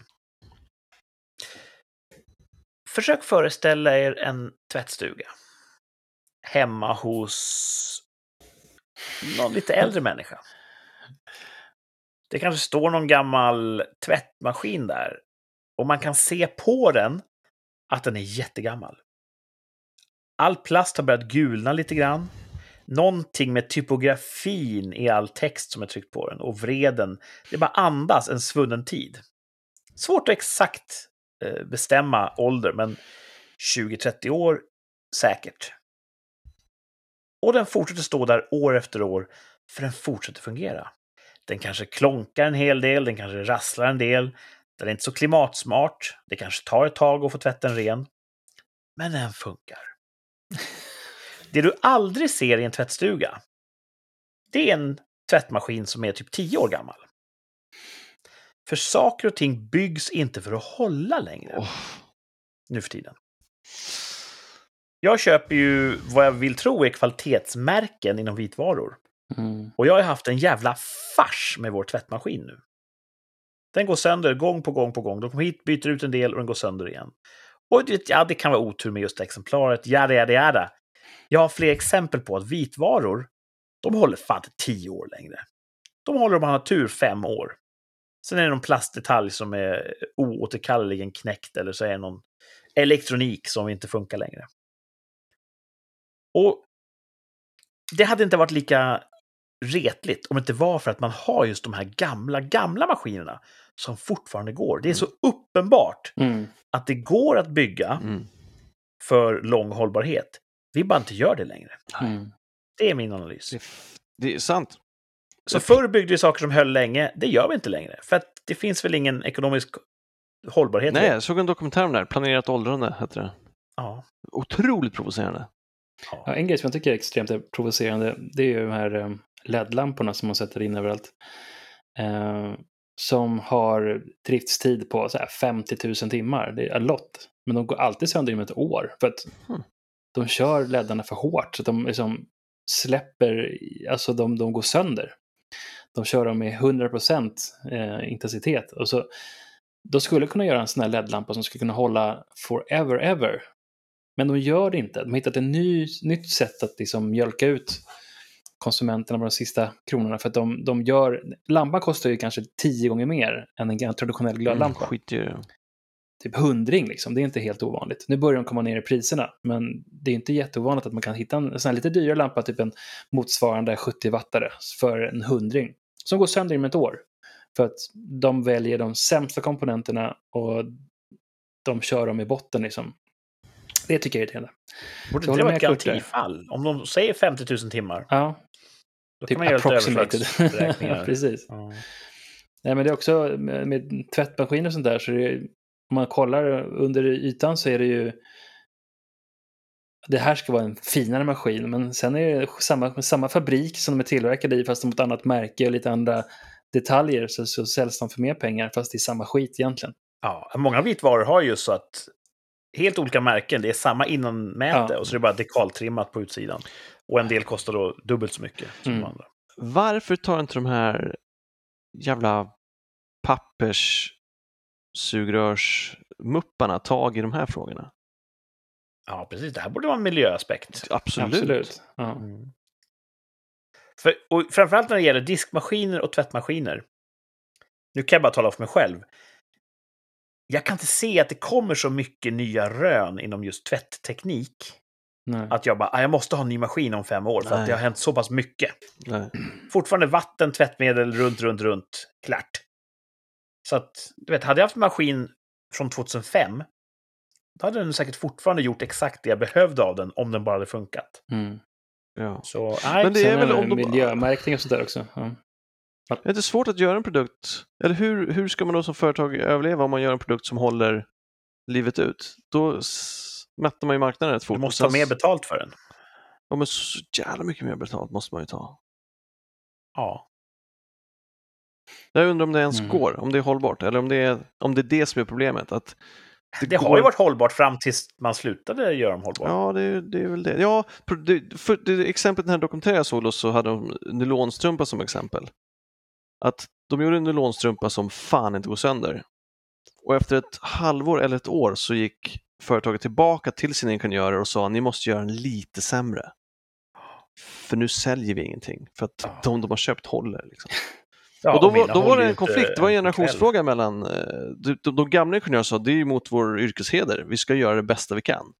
A: Försök föreställa er en tvättstuga. Hemma hos någon lite äldre människa. Det kanske står någon gammal tvättmaskin där. Och man kan se på den att den är jättegammal. All plast har börjat gulna lite grann. Någonting med typografin i all text som är tryckt på den och vreden. Det bara andas en svunnen tid. Svårt att exakt bestämma ålder, men 20-30 år säkert. Och den fortsätter stå där år efter år, för den fortsätter fungera. Den kanske klonkar en hel del, den kanske rasslar en del. Den är inte så klimatsmart. Det kanske tar ett tag att få tvätten ren. Men den funkar. Det du aldrig ser i en tvättstuga, det är en tvättmaskin som är typ 10 år gammal. För saker och ting byggs inte för att hålla längre
C: Åh.
A: nu för tiden. Jag köper ju vad jag vill tro är kvalitetsmärken inom vitvaror.
B: Mm.
A: Och jag har haft en jävla fars med vår tvättmaskin nu. Den går sönder gång på gång på gång. De kommer hit, byter ut en del och den går sönder igen. Och ja, det kan vara otur med just det exemplaret. Jada, jada, jada. Jag har fler exempel på att vitvaror, de håller fan tio år längre. De håller om man har tur fem år. Sen är det någon plastdetalj som är oåterkalleligen knäckt eller så är det någon elektronik som inte funkar längre. Och det hade inte varit lika retligt om det inte var för att man har just de här gamla, gamla maskinerna som fortfarande går. Det är så uppenbart
B: Mm.
A: att det går att bygga
C: Mm.
A: för lång hållbarhet. Vi bara inte gör det längre.
B: Mm.
A: Det är min analys.
C: Det är sant.
A: Så förr byggde vi saker som höll länge. Det gör vi inte längre. För att det finns väl ingen ekonomisk hållbarhet
C: Nej, jag såg en dokumentär om det här. Planerat åldrande hette det.
A: Ja.
C: Otroligt provocerande.
B: Ja, en grej som jag tycker är extremt provocerande, det är ju de här eh, LED-lamporna som man sätter in överallt. Eh, som har driftstid på så här 50 000 timmar. Det är en lott. Men de går alltid sönder inom ett år. För att
C: Hmm.
B: de kör leddarna för hårt. Så att de liksom släpper, alltså de, de går sönder. De kör dem med 100% eh, intensitet. Och så, de skulle kunna göra en sån här LED-lampa som skulle kunna hålla forever ever. Men de gör det inte. De har hittat ett ny, nytt sätt att liksom mjölka ut konsumenterna på de sista kronorna. För att de, de gör, lampan kostar ju kanske tio gånger mer än en traditionell glödlampa.
C: Mm, i det.
B: Typ hundring liksom, det är inte helt ovanligt. Nu börjar de komma ner i priserna, men det är inte jätteovanligt att man kan hitta en sån här lite dyrare lampa, typ en motsvarande 70-wattare för en hundring. Som går sönder inom ett år. För att de väljer de sämsta komponenterna och de kör dem i botten liksom. Det tycker jag är irriterande.
A: Borde inte det vara ett garantifall? Om de säger 50 000 timmar,
B: Ja,
A: då
B: typ
A: kan man göra lite.
B: Precis.
A: Ja.
B: Nej, men det är också med, tvättmaskiner och sånt där, så det om man kollar under ytan så är det ju det här ska vara en finare maskin, men sen är det samma, samma fabrik som de är tillverkade i, fast mot annat märke och lite andra detaljer, så, så säljs de för mer pengar, fast det är samma skit egentligen.
A: Ja, många vitvaror har ju så att helt olika märken, det är samma innanmäte
B: Ja.
A: och så är det bara dekaltrimmat på utsidan. Och en del kostar då dubbelt så mycket som
B: Mm.
A: de andra.
C: Varför tar inte de här jävla papperssugrörsmupparna tag i de här frågorna?
A: Ja, precis. Det här borde vara en miljöaspekt.
C: Absolut.
B: Absolut. Ja.
A: Mm. För, och framförallt när det gäller diskmaskiner och tvättmaskiner. Nu kan jag bara tala för mig själv. Jag kan inte se att det kommer så mycket nya rön inom just tvättteknik.
B: Nej.
A: Att jag bara, "Ah, jag måste ha en ny maskin om fem år för
C: Nej.
A: att det har hänt så pass mycket.
C: Nej.
A: Fortfarande vatten, tvättmedel, runt, runt, runt. Klart. Så att, du vet, hade jag haft en maskin från 2005, då hade den säkert fortfarande gjort exakt det jag behövde av den om den bara hade funkat.
B: Mm.
C: Ja.
A: Så, nej.
C: Men det är väl om de-
B: miljömärkning och sånt där också. Ja.
C: Är det inte svårt att göra en produkt? Eller hur, hur ska man då som företag överleva om man gör en produkt som håller livet ut? Då mättar man ju marknaden rätt fort.
A: Du måste ha mer betalt för den.
C: Ja, men så jävla mycket mer betalt måste man ju ta.
A: Ja.
C: Jag undrar om det ens
B: Mm.
C: går, om det är hållbart, eller om det är, om det är det som är problemet. Att
A: Det, har
C: går-
A: ju varit hållbart fram tills man slutade göra dem hållbara.
C: Ja, det, är- det är väl det. Ja, det, för det exemplet den här dokumentären jag såg så hade de nylonstrumpa som exempel. Att de gjorde en nylonstrumpa som fan inte går sönder. Och efter ett halvår eller ett år så gick företaget tillbaka till sina ingenjörer och sa ni måste göra den lite sämre. För nu säljer vi ingenting, för att
A: Ja.
C: de de har köpt håller. Liksom.
A: Ja,
C: och då,
A: mina
C: var, då var det en konflikt, det var en
A: en
C: generationsfråga mellan, eh, de, de, de gamla ingenjörerna sa det är mot vår yrkesheder, vi ska göra det bästa vi kan.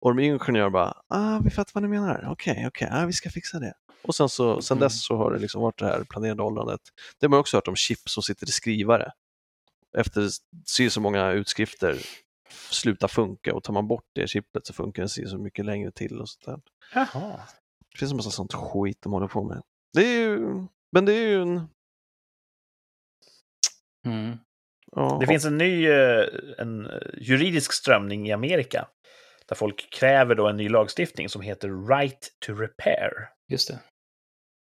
C: Och de ingenjörer bara, ah, vi fattar vad ni menar, okej, okej, ah, vi ska fixa det. Och sen, så, sen dess så har det liksom varit det här planerade åldrandet. Det har man också hört om chip som sitter i skrivare. Efter så så många utskrifter slutar funka och tar man bort det chippet så funkar den så mycket längre till och sånt där.
A: Jaha.
C: Det finns en massa sånt skit de håller på med. Det är ju, men det är ju en...
B: Mm.
C: Ja,
A: Det finns en ny eh, en eh, juridisk strömning i Amerika där folk kräver då en ny lagstiftning som heter Right to Repair.
B: Just det.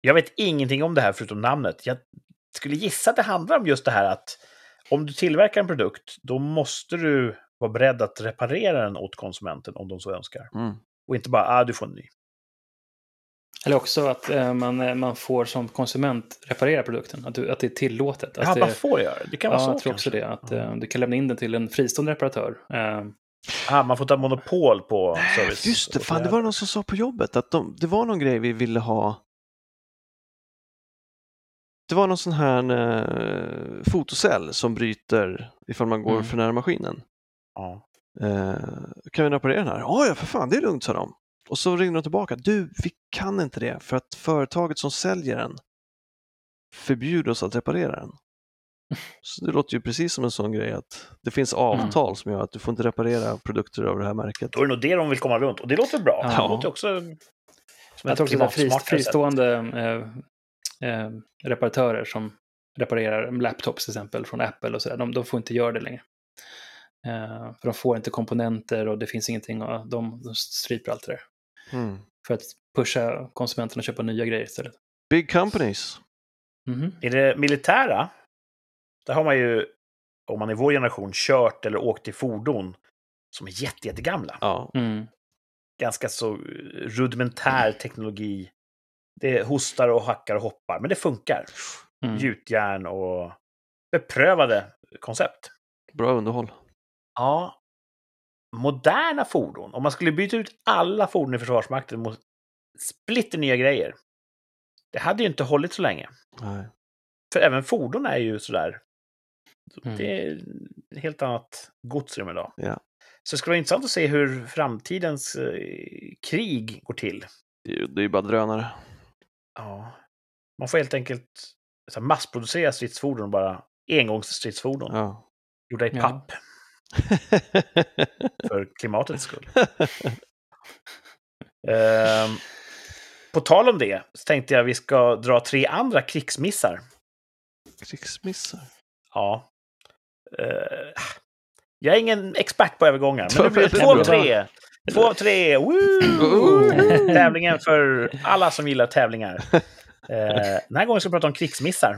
A: Jag vet ingenting om det här förutom namnet. Jag skulle gissa att det handlar om just det här att om du tillverkar en produkt, då måste du vara beredd att reparera den åt konsumenten om de så önskar.
C: Mm.
A: Och inte bara, ah, du får en ny.
B: Eller också att eh, man, eh, man får som konsument reparera produkten. Att, du, att det är tillåtet. Att
A: Ja, man får göra det. Det kan
B: ja,
A: vara så
B: jag tror också det. Att eh, du kan lämna in den till en fristående reparatör. Eh,
A: Ah, man får ta monopol på service.
C: Just det, fan det var någon som sa på jobbet att de, det var någon grej vi ville ha. Det var någon sån här eh, fotocell som bryter ifall man går
B: Mm.
C: för nära maskinen.
A: Ja.
C: Eh, kan vi reparera den här? Ja, ja för fan, det är lugnt, sa de. Och så ringde de tillbaka. Du, vi kan inte det för att företaget som säljer den förbjuder oss att reparera den. Så det låter ju precis som en sån grej att det finns avtal som gör att du får inte reparera produkter av det här märket.
A: Då är det nog det de vill komma runt. Och det låter bra.
B: Ja.
A: Det låter också som
B: jag
A: ett
B: tror också att frist,
A: klimatsmartare
B: fristående eh, eh, reparatörer som reparerar laptops till exempel från Apple och sådär, de, de får inte göra det längre. Eh, för de får inte komponenter och det finns ingenting och de, de stryper allt det där.
C: Mm.
B: För att pusha konsumenterna att köpa nya grejer istället.
C: Big companies.
B: Mhm.
A: Är det militära? Där har man ju, om man i vår generation, kört eller åkt i fordon som är jätte, jättegamla.
C: Ja.
B: Mm.
A: Ganska så rudimentär teknologi. Det hostar och hackar och hoppar, men det funkar.
B: Mm.
A: Gjutjärn och beprövade koncept.
C: Bra underhåll.
A: Ja, moderna fordon. Om man skulle byta ut alla fordon i Försvarsmakten mot splitter nya grejer. Det hade ju inte hållit så länge.
C: Nej.
A: För även fordon är ju sådär.
B: Mm.
A: Det är helt annat godsrum idag.
C: Ja.
A: Så det skulle vara intressant att se hur framtidens eh, krig går till.
C: Det är ju bara drönare.
A: Ja. Man får helt enkelt massproducera stridsfordon bara engångsstridsfordon.
C: Ja.
A: Gjorda i
B: Ja.
A: för klimatets skull. Ehm, på tal om det så tänkte jag vi ska dra tre andra krigsmissar.
C: Krigsmissar.
A: Ja. Eh, jag är ingen expert på övergångar, men nu blir det
C: är
A: två av tre. Två av tre! Tävlingen för alla som gillar tävlingar. Eh, den här gången ska vi prata om krigsmissar.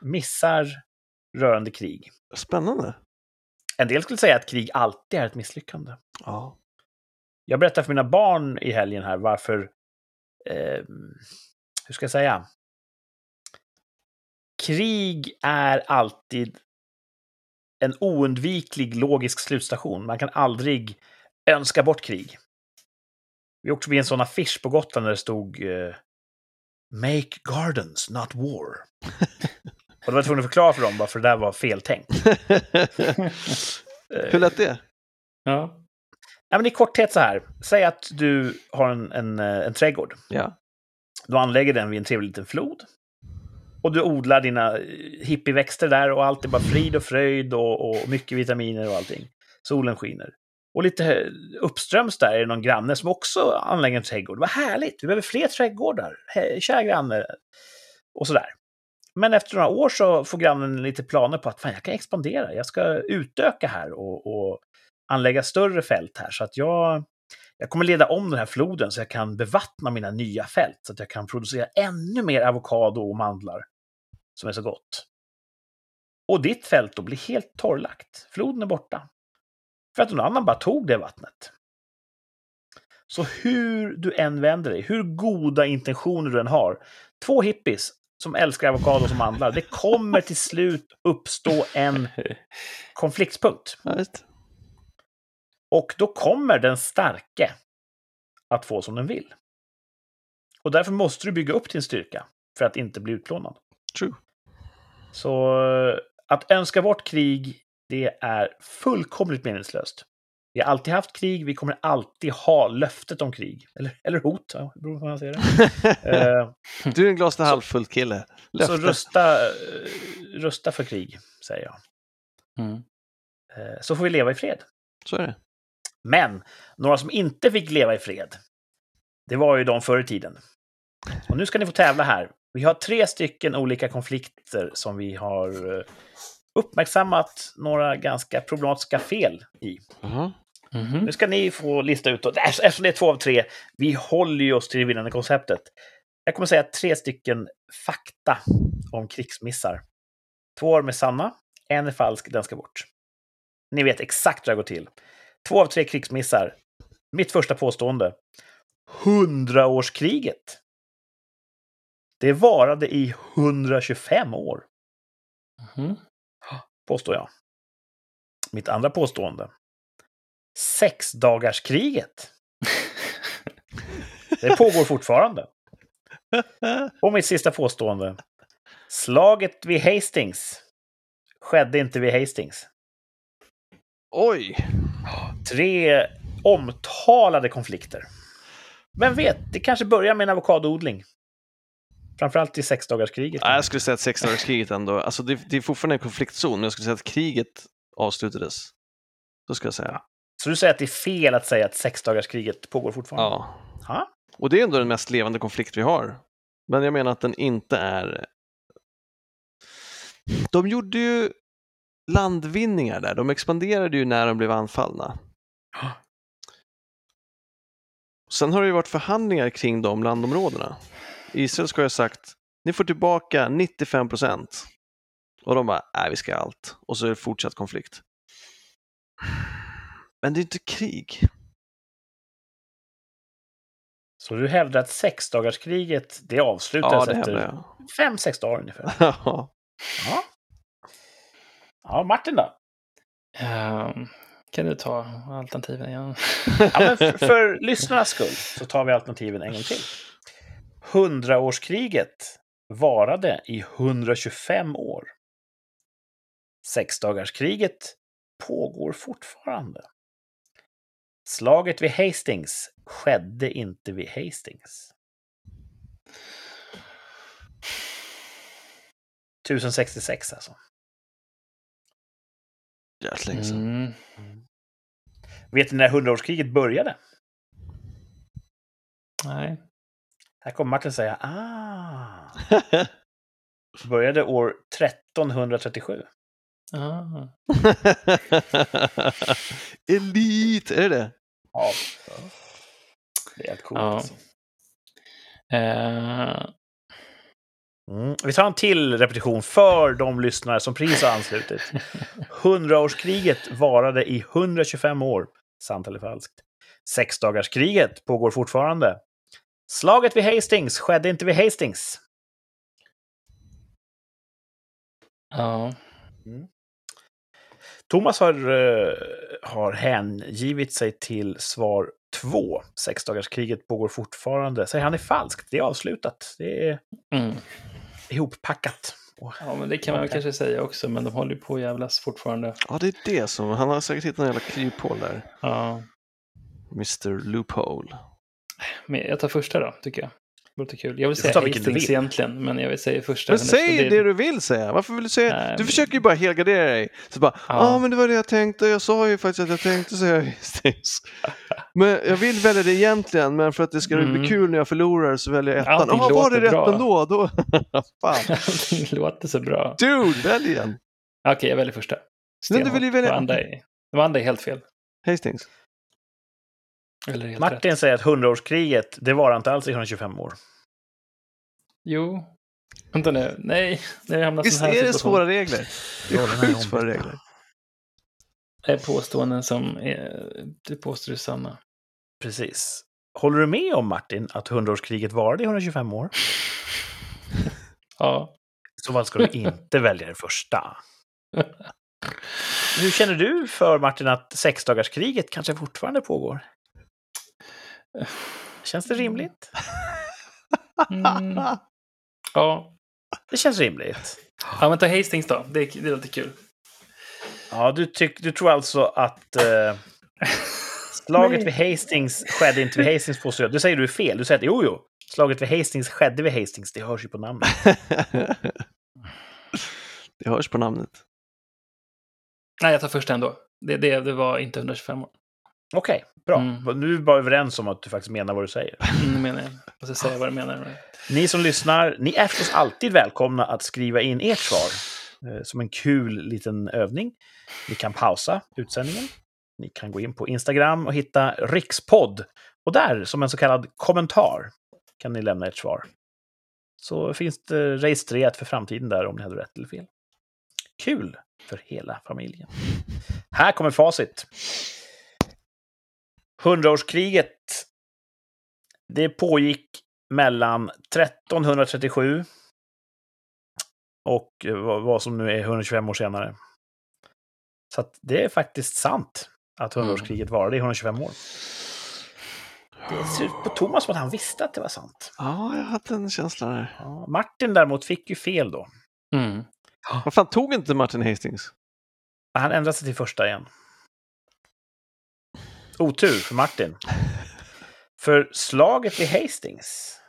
A: Missar rörande krig.
C: Spännande.
A: En del skulle säga att krig alltid är ett misslyckande.
C: Ja.
A: Jag berättade för mina barn i helgen här varför... Eh, hur ska jag säga? Krig är alltid en oundviklig logisk slutstation. Man kan aldrig önska bort krig. Vi åkte förbi en sån affisch på Gotland där det stod eh, Make gardens, not war. Och då var jag tvungen att förklara för dem varför det där var feltänkt.
C: Hur lät det?
B: Ja.
A: Ja, men I korthet så här. Säg att du har en, en, eh, en trädgård.
C: Ja.
A: Du anlägger den vid en trevlig liten flod. Och du odlar dina eh, hippieväxter där och allt är bara frid och fröjd och, och mycket vitaminer och allting. Solen skiner. Och lite eh, uppströms där är det någon granne som också anlägger en trädgård. Vad härligt! Vi behöver fler trädgårdar. He- Kära granne. Och sådär. Men efter några år så får grannen lite planer på att fan, jag kan expandera. Jag ska utöka här och, och anlägga större fält här. Så att jag, jag kommer leda om den här floden så jag kan bevattna mina nya fält. Så att jag kan producera ännu mer avokado och mandlar. Som är så gott. Och ditt fält då blir helt torrlagt. Floden är borta. För att någon annan bara tog det vattnet. Så hur du än vänder dig, hur goda intentioner du än har. Två hippies som älskar avokado som mandlar. Det kommer till slut uppstå en
C: visst.
A: Och då kommer den starke att få som den vill. Och därför måste du bygga upp din styrka för att inte bli utplånad.
C: True.
A: Så eh, att önska bort krig, det är fullkomligt meningslöst. Vi har alltid haft krig, vi kommer alltid ha löftet om krig. Eller, eller hot, ja, beror på hur man ser det. Eh,
C: Du är en glas till halvfull kille.
A: så
C: Löfte.
A: rösta, eh, rösta för krig, säger jag.
B: Mm.
A: Eh, Så får vi leva i fred.
C: Så är det.
A: Men några som inte fick leva i fred, det var ju de förr i tiden. Och nu ska ni få tävla här. Vi har tre stycken olika konflikter som vi har uppmärksammat några ganska problematiska fel i.
C: Jaha.
B: Mhm.
A: Nu ska ni få lista ut, eftersom det är två av tre, vi håller ju oss till det vinnande konceptet. Jag kommer säga tre stycken fakta om krigsmissar. Två av dem är sanna, en är falsk, den ska bort. Ni vet exakt hur det går till. Två av tre krigsmissar. Mitt första påstående. Hundraårskriget. Det varade i 125 år,
B: Mhm.
A: påstår jag. Mitt andra påstående. Sexdagarskriget. Det pågår fortfarande. Och mitt sista påstående. Slaget vid Hastings skedde inte vid Hastings.
C: Oj!
A: Tre omtalade konflikter. Vem vet, det kanske börjar med en avokadoodling. Framförallt i sexdagarskriget.
C: Jag skulle säga att sexdagarskriget ändå, alltså det, det är fortfarande en konfliktzon, men jag skulle säga att kriget avslutades. Så ska jag säga.
A: Så du säger att det är fel att säga att sexdagarskriget pågår fortfarande?
C: Ja.
A: Ja.
C: Och det är ändå den mest levande konflikt vi har. Men jag menar att den inte är... De gjorde ju landvinningar där, de expanderade ju när de blev anfallna. Sen har det ju varit förhandlingar kring de landområdena. Israel ska ha sagt, ni får tillbaka 95 procent. Och de bara, nej vi ska ha allt. Och så är det fortsatt konflikt. Men det är inte krig.
A: Så du hävdar att sexdagarskriget, det
C: Ja,
A: avslutades
C: det hävdar
A: efter
C: jag.
A: fem, sex dagar ungefär?
C: Ja.
A: Ja. Ja, Martin då?
B: Ehm, kan du ta alternativen igen?
A: Ja, men för, för lyssnarnas skull så tar vi alternativen en gång till. Hundraårskriget varade i 125 år. Sexdagarskriget pågår fortfarande. Slaget vid Hastings skedde inte vid Hastings. 1066 alltså.
C: Jävligt länge sedan.
B: Mm.
A: Vet ni när hundraårskriget började?
B: Nej.
A: Här kommer Martin säga ah. Började år 1337.
B: Ah.
C: Elit, är det det?
A: Ja. Det är helt coolt.
B: Ja.
A: Alltså.
B: Eh,
A: Mm. Vi tar en till repetition för de lyssnare som precis har anslutit. Hundraårskriget varade i 125 år. Sant eller falskt? Sexdagarskriget pågår fortfarande. Slaget vid Hastings skedde inte vid Hastings.
B: ja.
A: Thomas har, eh, har hängivit sig till svar två. Sexdagarskriget pågår fortfarande. Säger han är falskt. Det är avslutat. Det är
B: Mm.
A: ihoppackat.
B: ja, men det kan man kanske säga också, men de håller ju på att jävlas fortfarande.
C: Ja, det är det som, han har säkert hittat en jävla kryphål där.
B: Ja.
C: Mr Loophole.
B: Men jag tar första då, tycker jag. Det låter kul. Jag vill säga Hastings egentligen, men jag vill säga första.
C: Men säg det du vill säga, varför vill du säga?
B: Nej,
C: Du försöker ju bara helgardera dig. Så bara, ja ah, men det var det jag tänkte, jag sa ju faktiskt att jag tänkte säga Hastings. Men jag vill välja det egentligen, men för att det ska bli
B: Mm.
C: kul när jag förlorar så väljer jag ettan. Ja, var det rätt ändå? Då... Fan.
B: Allting låter så bra.
C: Dude, välj igen.
B: Okej, jag väljer första.
C: Men du vill ju välja-
B: De andra är, de andra är helt fel.
C: Hastings.
B: Eller helt
A: Martin
B: rätt.
A: säger att hundraårskriget, det var inte alls i 125 år.
B: Jo. Vänta nu. Nej, nu i
C: Visst
B: här
C: är det svåra regler? Det är sjukt svåra regler.
B: Det är påståenden som är, du påstår är sanna.
A: Precis. Håller du med om, Martin, att hundraårskriget varade i 125 år?
B: Ja.
A: I så fall ska du inte välja det första. Hur känner du för, Martin, att sexdagarskriget kanske fortfarande pågår? Känns det rimligt?
B: Mm. Ja.
A: Det känns rimligt.
B: ja, men ta Hastings då. Det, är- det låter kul.
A: Ja, du, tyck, du tror alltså att eh, slaget
B: Nej.
A: vid Hastings skedde inte vid Hastings påstår jag. Du säger du är fel. Du säger att jo, jo, slaget vid Hastings skedde vid Hastings. Det hörs ju på namnet.
C: det hörs på namnet.
B: Nej, jag tar första ändå. Det, det, det var inte 125 år.
A: Okej, bra.
B: Mm.
A: Nu är vi bara överens om att du faktiskt menar vad du säger.
B: Mm, menar jag. Jag ska säga vad du menar.
A: Ni som lyssnar, ni är förstås alltid välkomna att skriva in ert svar eh, som en kul liten övning. Ni kan pausa utsändningen. Ni kan gå in på Instagram och hitta rikspodd. Och där, som en så kallad kommentar, kan ni lämna ert svar. Så finns det registrerat för framtiden där om ni hade rätt eller fel. Kul för hela familjen. Här kommer facit. Hundraårskriget. Det pågick mellan 1337 och vad som nu är 125 år senare. Så att det är faktiskt sant att hundraårskriget varade i 125 år. Det ser ut på Thomas som att han visste att det var sant.
C: Ja, jag hade en känsla där.
A: Ja, Martin däremot fick ju fel då.
B: Mm.
C: Vad fan tog inte Martin Hastings?
A: Han ändrade sig till första igen. Otur för Martin. För slaget vid Hastings.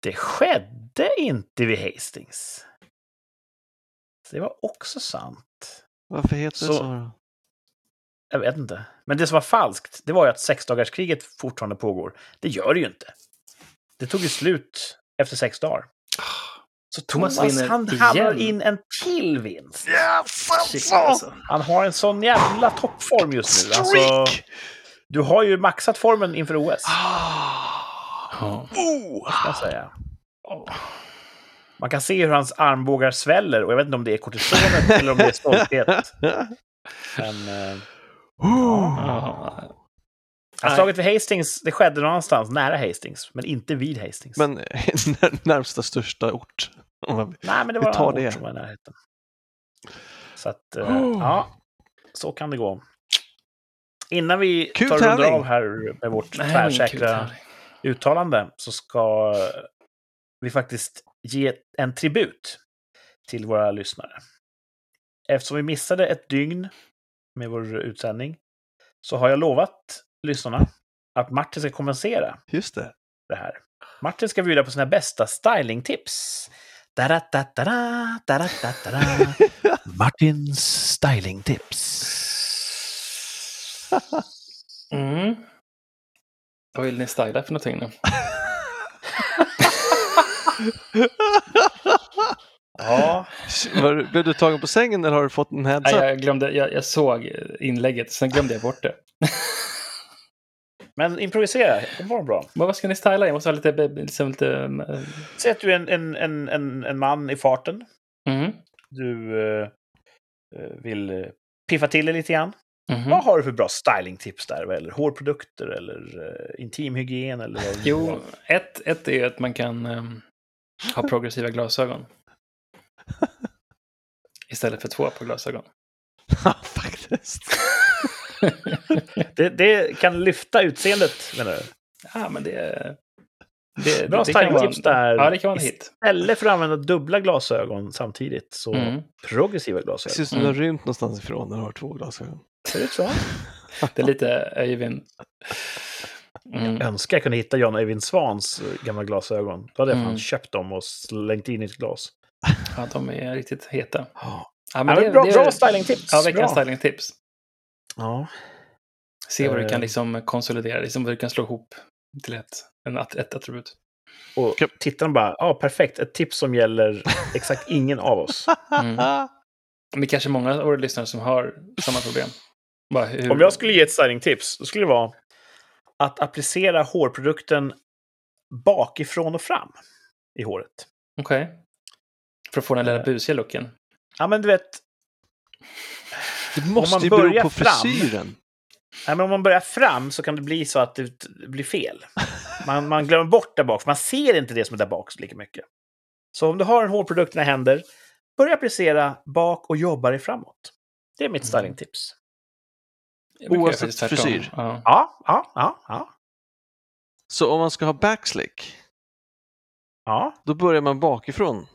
A: Det skedde inte vid Hastings. Så det var också sant.
C: Varför heter
A: Så-
C: det så? då?
A: Jag vet inte. Men det som var falskt, det var ju att sexdagarskriget fortfarande pågår. Det gör det ju inte. Det tog ju slut efter sex dagar. Så
B: Thomas
A: Thomas,
B: vinner
A: han hamnar
B: igen.
A: in en till vinst.
B: Shit, alltså.
A: Han har en sån jävla toppform just nu. Alltså, du har ju maxat formen inför OS,
B: Ja.
C: Oh!
A: kan jag säga. Man kan se hur hans armbågar sväller och jag vet inte om det är kortisonet eller om det är stolthet. Men, eh,
B: Ja.
A: ja, slaget vid Hastings, det skedde någonstans nära Hastings, men inte vid Hastings.
C: Men när- närmsta största ort.
A: Nej, men det
C: vi
A: var
C: tar
A: en
C: det.
A: ort som var i närheten. Så att, eh, ja, så kan det gå. Innan vi
C: Kul
A: tar
C: tävling.
A: av här med vårt
B: Nej,
A: tvärsäkra uttalande så ska vi faktiskt ge en tribut till våra lyssnare. Eftersom vi missade ett dygn med vår utsändning så har jag lovat lyssnarna att Martin ska kompensera
C: Just det.
A: det här. Martin ska bjuda på sina bästa stylingtips. Da-da-da-da-da, da-da-da-da-da. Martins stylingtips.
B: Mm. Vad vill ni styla för någonting nu?
A: Ja,
C: Var, du- blev du tagen på sängen eller har du fått en heads
B: Nej, jag, glömde, jag, jag såg inlägget, sen glömde jag bort det.
A: men improvisera. Det var bra.
B: Men vad ska ni styla? Jag måste ha lite... Liksom, lite eh,
A: Säg att du är en, en, en, en, en man i farten.
B: mm.
A: Du eh, eh, vill eh, piffa till det lite grann.
B: Mhm.
A: Vad har du för bra stylingtips där? Eller hårprodukter eller eh, intimhygien? Eller vad
B: Jo, ett, ett är att man kan ehm, ha progressiva glasögon. Istället för två på glasögon.
C: Ja, faktiskt.
A: Det, det kan lyfta utseendet, menar du?
B: Ja, men det... det
A: Bra
B: det
A: stylingtips där.
B: Ja, det kan vara en hit.
A: Istället för att använda dubbla glasögon samtidigt, så
B: Mm.
A: progressiva
C: Det ser
A: glasögon.
C: ut som du har rymt någonstans ifrån när du har två glasögon.
A: Ser det ut så?
B: Det är lite Öyvind. Mm.
A: Jag önskar jag kunde hitta Jan Öjvind Svans gamla glasögon. Då hade jag fan
B: Mm.
A: köpt dem och slängt in i ett glas.
B: Ja, de är riktigt heta.
A: Ja,
B: Ja,
A: men bra, bra stylingtips.
B: Ja, veckans
A: Bra.
B: stylingtips.
A: Ja.
B: Se vad du
A: Eh.
B: kan liksom konsolidera, liksom vad du kan slå ihop till ett, en, ett attribut.
A: Och tittarna bara, ja perfekt, ett tips som gäller exakt ingen av oss.
B: Mm. Men det är kanske många av våra lyssnare som har samma problem. Bara hur...
A: Om jag skulle ge ett stylingtips, då skulle det vara att applicera hårprodukten bakifrån och fram i håret.
B: Okej. För att få den lilla
A: Eh.
B: busiga looken.
A: Ja, men du vet,
C: Det
A: man
C: måste ju bero
A: börjar
C: på
A: fram-
C: frisyren.
A: ja, men om man börjar fram så kan det bli så att det blir fel. Man, man glömmer bort där bak, för man ser inte det som är där bak så lika mycket. Så om du har en hårprodukt i dina händer, börja applicera bak och jobba dig framåt. Det är mitt
B: Mm.
A: stylingtips.
C: Oavsett frisyr.
B: Ja.
A: Ja, ja, ja, ja.
C: Så om man ska ha backslick,
A: ja.
C: då börjar man bakifrån.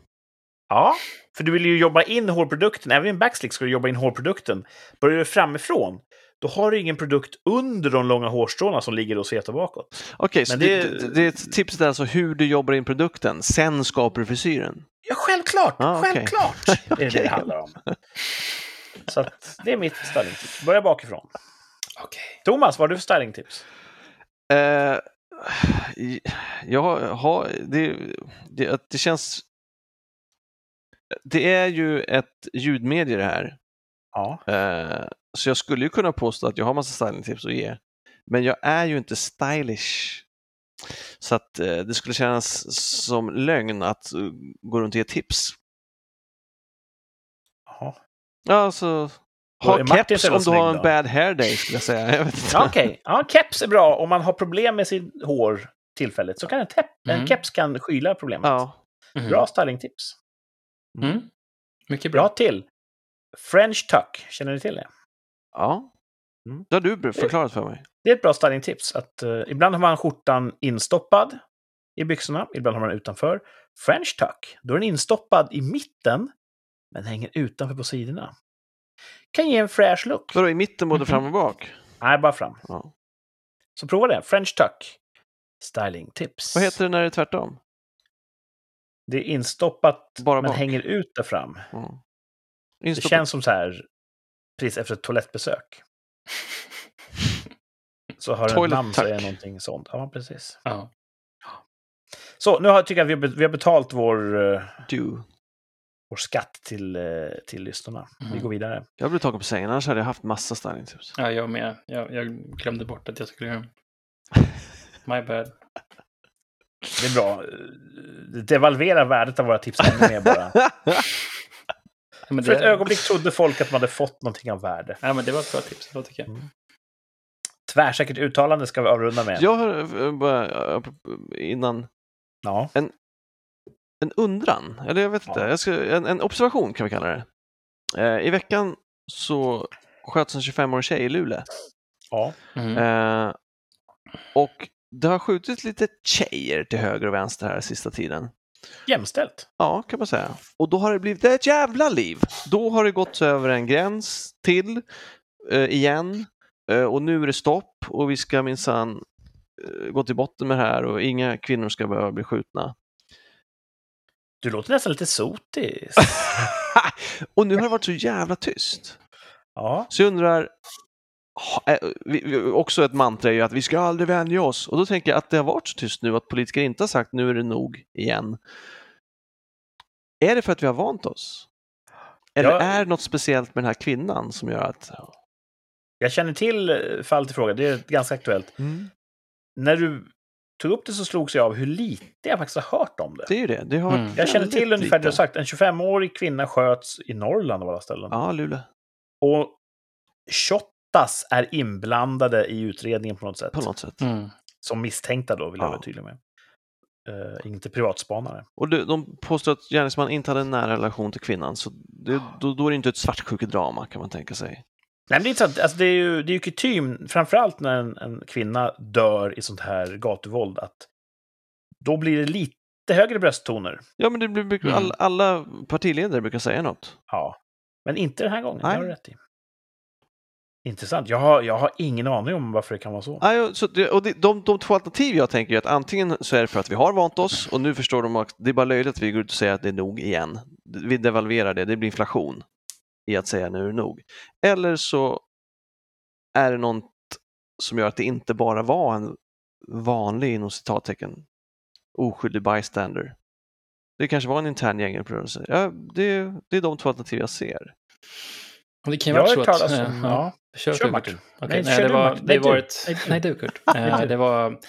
A: Ja, för du vill ju jobba in hårprodukten. Även i en backslick ska du jobba in hårprodukten. Börjar du framifrån, då har du ingen produkt under de långa hårstråna som ligger och svetar bakåt.
C: Okej, så det...
A: det-
C: Det, det är ett tips är alltså hur du jobbar in produkten, sen skapar du frisyren.
A: Ja, självklart!
C: Ja, okej.
A: Självklart är det det det handlar om. Så att, det är mitt stylingtips. Börja bakifrån.
B: Okej.
A: Thomas, vad har du för stylingtips?
C: Eh, jag har, det, det, det känns... Det är ju ett ljudmedie det här.
A: Ja.
C: Eh, så jag skulle ju kunna påstå att jag har massa stylingtips att ge. Men jag är ju inte stylish. Så att eh, det skulle kännas som lögn att uh, gå runt och ge tips.
A: Jaha.
C: Ja, alltså,
A: är
C: ha keps
A: så
C: om du har en
A: då.
C: bad hair day skulle jag säga. Jag vet inte.
A: Ja, Okej, ja, keps är bra. Om man har problem med sitt hår tillfälligt så kan en, tepp, en
B: Mm.
A: keps kan skyla problemet.
C: Ja.
B: Mhm.
A: Bra stylingtips.
B: Mm. Mycket bra.
A: Bra till. French tuck, känner ni till det?
C: ja.
A: Mm.
C: Det har du förklarat för mig.
A: Det är ett bra stylingtips. Att, eh, ibland har man skjortan instoppad i byxorna, ibland har man den utanför. French tuck, då är den instoppad i mitten, men hänger utanför på sidorna. Kan ge en fräsch look.
C: Vadå, i mitten både
B: Mhm.
C: fram och bak?
A: Nej, bara fram.
C: Ja.
A: Så prova det. French tuck. Stylingtips.
C: Vad heter det när det är tvärtom?
A: Det är instoppat,
C: Bara
A: men
C: bak.
A: hänger ut där fram.
C: Ja.
A: Det känns som så här, precis efter ett toalettbesök. Så har den namn så är det
C: tuck.
A: någonting sånt. Ja, precis.
B: Ja.
A: Så nu har, tycker jag att vi har, be- vi har betalt vår, eh,
C: Du.
A: vår skatt till, eh, till lyssnarna. Vi
B: Mhm.
A: går vidare.
C: Jag blev tagen på sängen, annars hade jag haft massa stylingtips.
B: ja, jag med. Jag, jag glömde bort att jag skulle göra My bad.
A: Det är bra. Det devalverar värdet av våra tips ännu mer bara.
B: Men
A: För ett
B: det,
A: ögonblick trodde folk att de hade fått någonting av värde.
B: ja, men det var ett bra tips, då tycker jag.
A: Mm. Tvärsäkert uttalande ska vi avrunda med.
C: Jag har eh, bara, eh, innan,
A: Ja.
C: en undran, eller jag vet inte,
A: Ja.
C: jag ska, en, en observation kan vi kalla det. Eh, I veckan så sköts en 25-årig tjej i Luleå.
A: ja.
B: Mm.
C: Eh, och det har skjutits lite tjejer till höger och vänster här sista tiden.
A: Jämställt.
C: Ja, kan man säga. Och då har det blivit ett jävla liv. Då har det gått över en gräns till eh, igen eh, och nu är det stopp och vi ska minsann eh, gå till botten med det här och inga kvinnor ska behöva bli skjutna.
A: Du låter nästan lite sotis.
C: och nu har det varit så jävla tyst.
A: Ja.
C: Så jag undrar, också ett mantra är ju att vi ska aldrig vänja oss. Och då tänker jag att det har varit så tyst nu att politiker inte har sagt nu är det nog igen. Är det för att vi har vant oss? Eller
A: Ja.
C: är det något speciellt med den här kvinnan som gör att...
A: Jag känner till eh, fall till fråga. Det är ganska aktuellt. När du tog upp det så slogs jag av hur lite jag faktiskt har hört om det.
C: Det är ju det. det har
B: Mm.
A: Jag känner till ungefär det du har sagt. En 25-årig kvinna sköts i Norrland av alla ställen.
C: Ja, Luleå.
A: Och Shottaz är inblandade i utredningen på något sätt.
C: På något sätt.
B: Mm.
A: Som misstänkta då, vill jag
C: Ja.
A: vara tydlig med. Uh, inte privatspanare.
C: Och de, de påstår att gärningsmannen inte hade en nära relation till kvinnan, så det, då, då är det inte ett svartsjukedrama kan man tänka sig.
A: Nej, men det är inte sant. Alltså, det är ju, det är ju kutym, framförallt när en, en kvinna dör i sånt här gatuvåld, att då blir det lite högre brösttoner.
C: Ja, men det blir,
B: Mm.
C: all, alla partiledare brukar säga något.
A: Ja. Men inte den här gången,
C: Nej.
A: det har du rätt i. Intressant. Jag har, jag har ingen aning om varför det kan vara så.
C: Ja, så och de, de, de två alternativ jag tänker är att antingen så är det för att vi har vant oss och nu förstår de att det är bara löjligt att vi går ut och säger att det är nog igen. Vi devalverar det, det blir inflation i att säga nu är det nog. Eller så är det något som gör att det inte bara var en vanlig, inom citattecken, oskyldig bystander. Det kanske var en intern gänguppgörelse. Ja, det, det är de två alternativ jag ser.
B: Det kan ju vara så att...
A: talas om...
B: ja,
A: Ja.
B: Kör,
A: Kör. Martin.
B: Okej,
A: Nej,
B: nej,
A: kör
B: det
A: du,
B: var,
A: Martin.
B: det var ett...
A: Nej, du.
B: Nej, du Kurt. Eh, det var...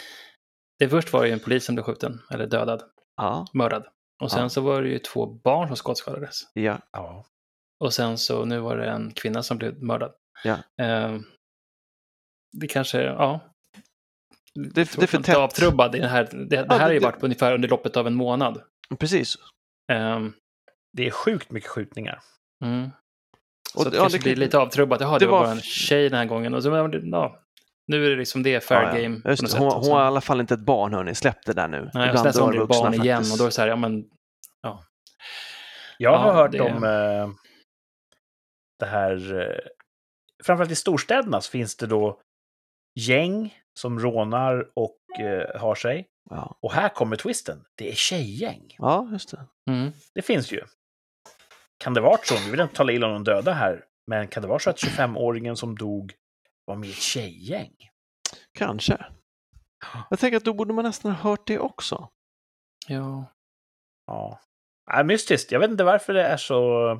B: Det först var det ju en polis som blev skjuten, eller dödad,
C: Ja,
B: mördad. Och sen
C: Ja.
B: så var det ju två barn som skottskadades.
C: ja,
A: Ja.
B: Och sen så nu var det en kvinna som blev mördad.
C: Ja.
B: Eh, det kanske, ja.
C: Det- det är för tätt.
B: avtrubbad i det här. Det, det
C: Ja,
B: här har
C: det-
B: ju
C: det-
B: varit på ungefär under loppet av en månad.
C: precis.
B: Eh,
A: Det är sjukt mycket skjutningar.
B: mm.
C: Och
B: Så
C: det-
B: det
C: ja,
B: kanske
C: det
B: blir lite avtrubbat. Jaha, det,
C: det
B: var
C: var-
B: bara en tjej den här gången. Och så, ja, nu är det liksom det fair
C: Ja, ja.
B: game.
C: Just hon,
B: sätt.
C: Hon
B: så-
C: var i alla fall inte ett barn, hörni. Släpp det där nu.
B: Nej, blir det
C: vuxna
B: barn igen
C: faktiskt.
B: och då är det så här, ja men,
A: Jag har
B: Ja,
A: hört
B: det-
A: om eh, det här... Eh, framförallt i storstäderna så finns det då gäng som rånar och eh, har sig.
C: Ja.
A: Och här kommer twisten. Det är tjejgäng.
C: ja, just det.
B: mm.
A: Det finns ju. Kan det vara så? Nu vill inte tala illa om någon döda här. Men kan det vara så att 25-åringen som dog var med i ett tjejgäng?
C: Kanske. Jag tänker att då borde man nästan ha hört det också.
B: ja.
A: Ja. Äh, mystiskt. Jag vet inte varför det är så eh,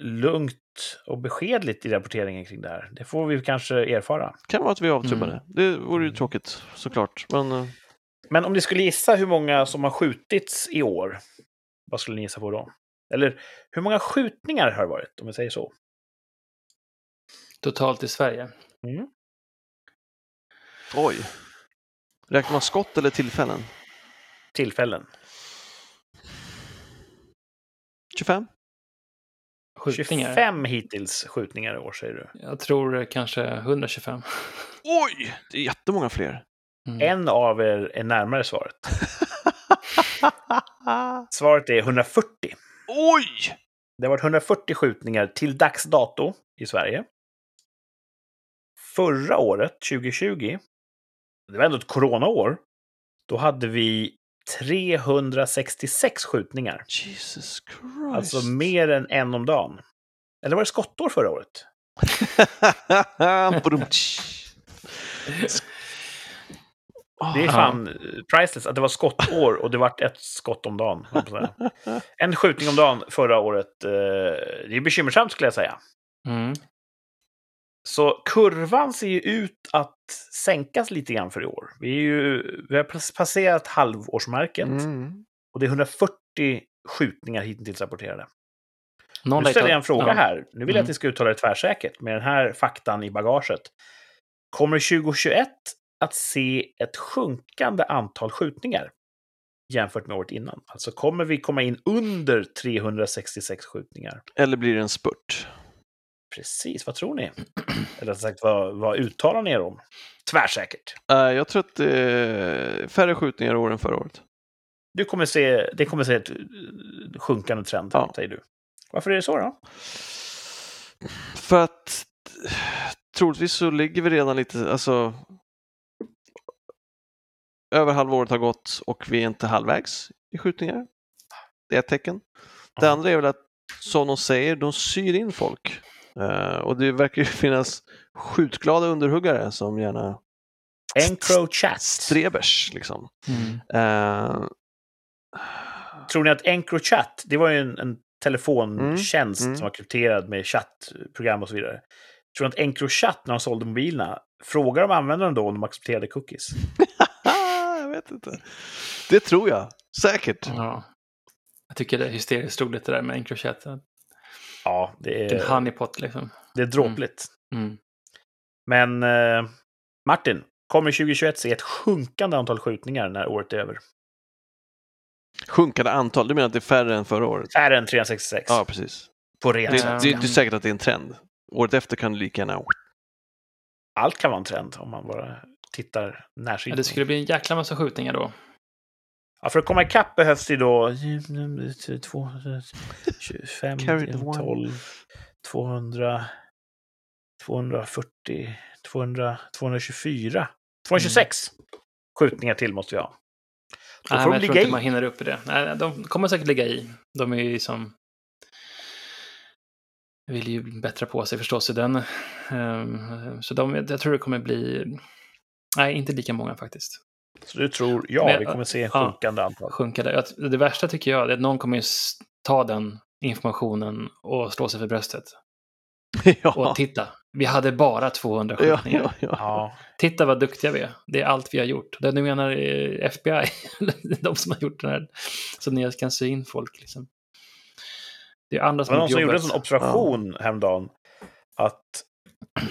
A: lugnt och beskedligt i rapporteringen kring det här. Det får vi kanske erfara.
C: Kan vara att vi är avtrubbade.
B: Mm.
C: Det vore ju tråkigt såklart. Men eh,
A: Men om ni skulle gissa hur många som har skjutits i år, vad skulle ni gissa på då? Eller hur många skjutningar har det varit, om vi säger så?
B: Totalt i Sverige.
C: oj. Räknar man skott eller tillfällen?
A: Tillfällen.
C: 25?
B: Skjutningar.
A: 25 hittills skjutningar i år, säger du.
B: Jag tror kanske 125.
C: Oj! Det är jättemånga fler.
B: Mm.
A: En av er är närmare svaret. Svaret är 140.
C: Oj!
A: Det har varit 140 skjutningar till dags dato i Sverige. Förra året, 2020, det var ändå ett coronaår, då hade vi 366 skjutningar.
C: Jesus Christ.
A: Alltså mer än en om dagen. Eller var det skottår förra året? Det är
B: Ja.
A: fan eh, priceless att det var skottår och det vart ett skott om dagen. En skjutning om dagen förra året. eh, Det är bekymmersamt skulle jag säga.
B: Mm.
A: Så kurvan ser ju ut att sänkas lite grann för i år. Vi, är ju, vi har pass- passerat halvårsmärket
C: Mm.
A: och det är 140 skjutningar hittills rapporterade.
B: Någon
A: Nu ställer jag en fråga
B: ja.
A: här. Nu vill jag att
B: Mm.
A: ni ska uttala det tvärsäkert med den här faktan i bagaget. Kommer 2021 att se ett sjunkande antal skjutningar jämfört med året innan? Alltså kommer vi komma in under 366 skjutningar?
C: Eller blir det en spurt?
A: Precis, vad tror ni? Eller sagt, vad, vad uttalar ni er om? Tvärsäkert.
C: Eh, jag tror att det är färre skjutningar i år än förra året.
A: Du kommer se, det kommer se ett eh, sjunkande trend,
C: Ja.
A: säger du. Varför är det så då?
C: För att eh, troligtvis så ligger vi redan lite, alltså över halvåret har gått och vi är inte halvvägs i skjutningar. Det är ett tecken. Det andra är väl att, som de säger, de syr in folk. Eh, och det verkar ju finnas skjutglada underhuggare som gärna
A: Encrochat.
C: strebers liksom.
B: Mm.
C: Eh,
A: Tror ni att Encrochat, det var ju en, en telefontjänst
C: Mm, mm.
A: som var krypterad med chattprogram och så vidare. Tror ni att Encrochat, när de sålde mobilerna, frågar de användarna då om de accepterade cookies?
C: vet inte. Det tror jag, säkert.
B: Ja. Jag tycker det är hysteriskt roligt det där med Encrochat.
A: Ja, det är,
B: honeypot liksom.
A: det är dråpligt.
B: Mm.
A: Men eh, Martin, kommer 2021 se ett sjunkande antal skjutningar när året är över?
C: Sjunkande antal, du menar att det är färre än förra året?
A: Färre än 366
C: Ja, precis.
A: på ren
C: Det, det, det är inte säkert att det är en trend. Året efter kan det lika gärna...
A: Allt kan vara en trend om man bara tittar
B: Ja,
A: närsynt.
B: det skulle bli en jäkla massa skjutningar då.
A: Ja, för att komma ikapp behövs det då 2, 25,
C: Carry the one.
A: 12, 200, 240, 200, 224, 226 skjutningar till måste vi ha. Då
B: Nej,
A: får de
B: jag tror
A: ligga
B: inte
A: i.
B: man hinner upp i det. Nej, de kommer säkert ligga i. De är ju som... vill ju bättra på sig förstås i den. Ehm, så de, jag tror det kommer bli... Nej, inte lika många faktiskt.
A: Så du tror, ja,
B: Men,
A: vi kommer se en
B: ja.
A: sjunkande antal.
B: Sjunka där. Jag- Det värsta tycker jag är att någon kommer ta den informationen och slå sig för bröstet.
C: ja.
B: Och titta, vi hade bara 200
C: ja,
B: skjutningar.
C: ja, ja.
A: Ja,
B: Titta vad duktiga vi är. Det är allt vi har gjort. Det du menar eh, FBI, de som har gjort den här, så ni kan sy in folk liksom. Det är andra
A: det
B: som
A: var
B: har
A: någon som gjorde en sån observation häromdagen att eh,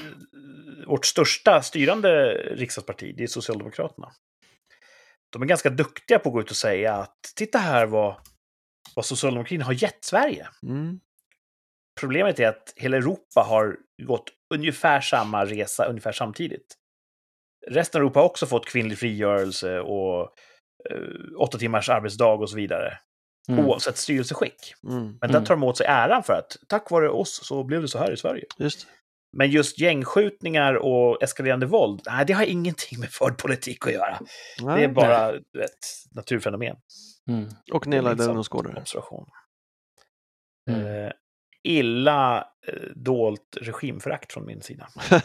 A: vårt största styrande riksdagsparti, det är Socialdemokraterna. De är ganska duktiga på att gå ut och säga att titta här vad, vad socialdemokratin har gett Sverige.
C: Mm.
A: Problemet är att hela Europa har gått ungefär samma resa ungefär samtidigt. Resten av Europa har också fått kvinnlig frigörelse och eh, åtta timmars arbetsdag och så vidare.
B: Mm.
A: Oavsett styrelseskick.
C: Mm.
A: Men där
B: Mm.
A: tar de åt sig äran för att tack vare oss så blev det så här i Sverige.
C: Just
A: Men just gängskjutningar och eskalerande våld, nej, det har ingenting med förd politik att göra. Det är
C: Nej.
A: bara ett naturfenomen.
B: Mm.
C: Och nedlagda ungdomsgårdar.
A: Observation.
B: Mm.
A: Eh, illa eh, dolt regimförakt från min sida.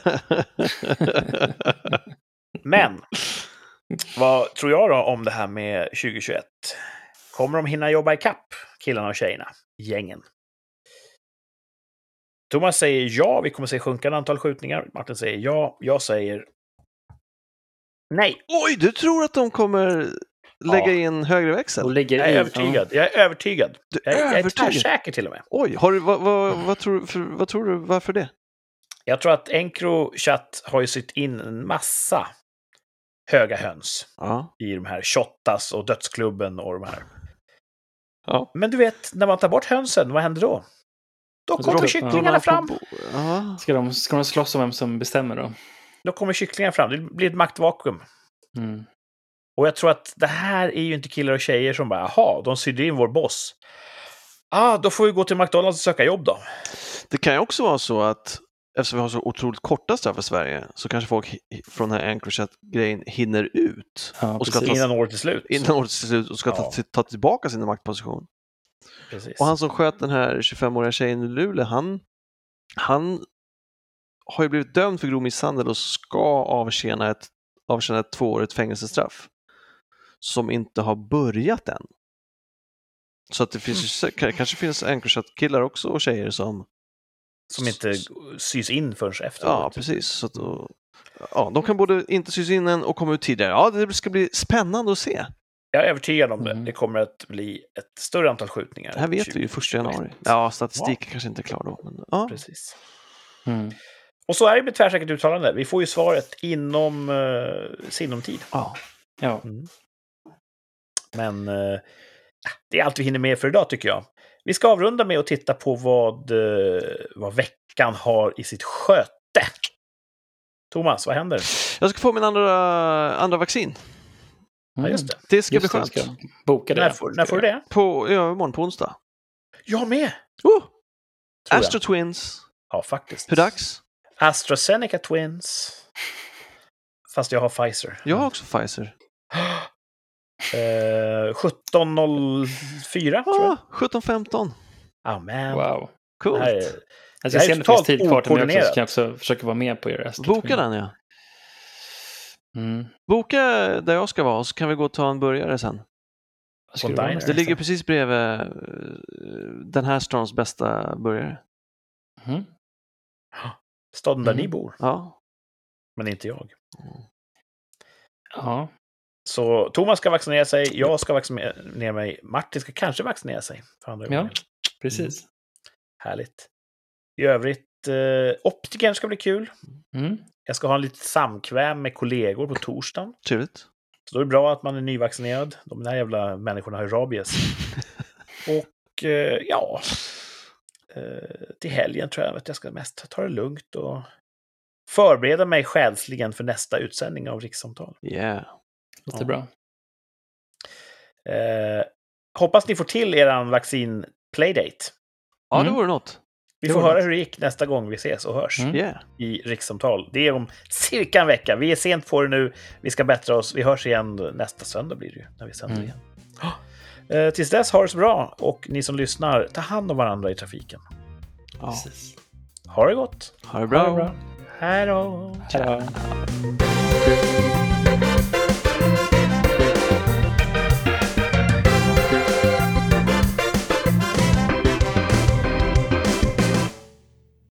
A: Men vad tror jag då om det här med 2021? Kommer de hinna jobba i kapp killarna och tjejerna, gängen? Thomas säger ja, vi kommer se sjunkande antal skjutningar. Martin säger ja, jag säger nej.
C: Oj, du tror att de kommer lägga
A: Ja.
C: in högre växel?
B: Och ligger
A: Jag är övertygad. Jag är övertygad.
C: Du
A: Jag är, jag är
C: övertygad?
A: tvärsäker till och med.
C: Oj, har du, vad, vad, vad, tror, för, vad tror du, varför det?
A: Jag tror att Encrochat har ju sytt in en massa höga höns
C: Ja.
A: i de här Shottaz och Dödsklubben och de här.
C: ja.
A: Men du vet, när man tar bort hönsen, vad händer då? Då kommer kycklingarna fram.
B: Ska de, ska de slåss om vem som bestämmer då?
A: Då kommer kycklingarna fram. Det blir ett maktvakuum.
B: Mm.
A: Och jag tror att det här är ju inte killar och tjejer som bara, jaha, de sydde in vår boss. Ah, då får vi gå till McDonalds och söka jobb då.
C: Det kan ju också vara så att eftersom vi har så otroligt korta straff i Sverige så kanske folk från den här Anchorchat-grejen hinner ut
B: Ja,
C: Och ska
B: precis.
C: ta-
A: Innan året är slut.
C: innan året är slut och ska ta,
A: Ja.
C: ta tillbaka sin maktposition.
A: Precis.
C: Och han som sköt den här 25-åriga tjejen i Luleå, han, han har ju blivit dömd för grov misshandel och ska avtjäna ett, avtjäna ett tvåårigt fängelsestraff som inte har börjat än. Så att det finns ju, kanske finns Anchorchat-killar också och tjejer som
A: Som inte sys in förrän efteråt.
C: Ja, precis. Så att, då, ja, de kan både inte sys in än och komma ut tidigare. Ja, det ska bli spännande att se.
A: Jag är övertygad om det.
B: Mm.
A: Det kommer att bli ett större antal skjutningar.
C: Det här vet vi ju 1 januari. Ja, statistiken kanske inte är klar då. Men, ja.
A: Precis.
B: Mm.
A: Och så är det med tvärsäkert uttalande. Vi får ju svaret inom uh, sinom tid.
C: Ja.
B: Ja.
A: Men eh, det är allt vi hinner med för idag tycker jag. Vi ska avrunda med att titta på vad, eh, vad veckan har i sitt sköte. Thomas, vad händer?
C: Jag ska få min andra, andra vaccin.
A: Ja, just det.
C: Det ska
B: Just
C: bli skönt.
B: ska boka det.
A: När, får, när får du det?
C: På, ja, imorgon på onsdag.
A: Jag med!
C: Oh!
A: tror jag.
C: Astro Twins.
A: Ja, faktiskt.
C: Hur dags?
A: AstraZeneca Twins. Fast jag har Pfizer.
C: Jag har också Pfizer.
A: Eh, 17.04 tror jag.
C: Ah, 17.15.
A: Amen.
B: Wow.
C: Coolt.
A: Det här är-
B: Jag
A: Det
B: ska
A: här
B: se
A: är
B: om det finns
A: totalt
B: tid kvar till mig också,
A: okoordinerat.
B: så kan jag också försöka vara med på er Astro
C: Boka den ja.
B: Mm.
C: Boka där jag ska vara så kan vi gå och ta en burgare sen.
B: Det.
C: Det ligger
B: då?
C: precis bredvid eh, den här stans bästa burgare.
B: Mhm.
A: Staden där
B: Mm.
A: ni bor,
C: Ja.
A: men inte jag.
B: Ja.
A: Så Thomas ska vaccinera sig, jag ska vaccinera mig, Martin ska kanske vaccinera sig. För andra
B: Ja. Precis.
A: Härligt. I övrigt, eh, optikern ska bli kul.
B: Mm.
A: Jag ska ha en litet samkväm med kollegor på torsdagen.
C: Trevligt.
A: Så då är det bra att man är nyvaccinerad. De där jävla människorna har ju rabies. Och eh, ja, eh, till helgen tror jag att jag ska mest ta det lugnt och förbereda mig själsligen för nästa utsändning av Rikssamtal.
C: Yeah.
B: Låter
A: Ja.
B: bra.
A: Eh, hoppas ni får till eran vaccin playdate.
C: Ja, det
B: Mm.
C: vore något.
A: Vi får höra hur det gick nästa gång vi ses och hörs
B: Mm.
C: Yeah.
A: i Rikssamtal. Det är om cirka en vecka. Vi är sent på det nu. Vi ska bättra oss. Vi hörs igen nästa söndag blir det ju, när vi sänder
B: Mm.
A: igen. Eh, tills dess, ha det så bra. Och ni som lyssnar, ta hand om varandra i trafiken.
C: Ja.
B: Precis.
A: Ha det gott!
C: Ha det bra.
B: Ha det bra.
A: Hej då!
B: Hej då.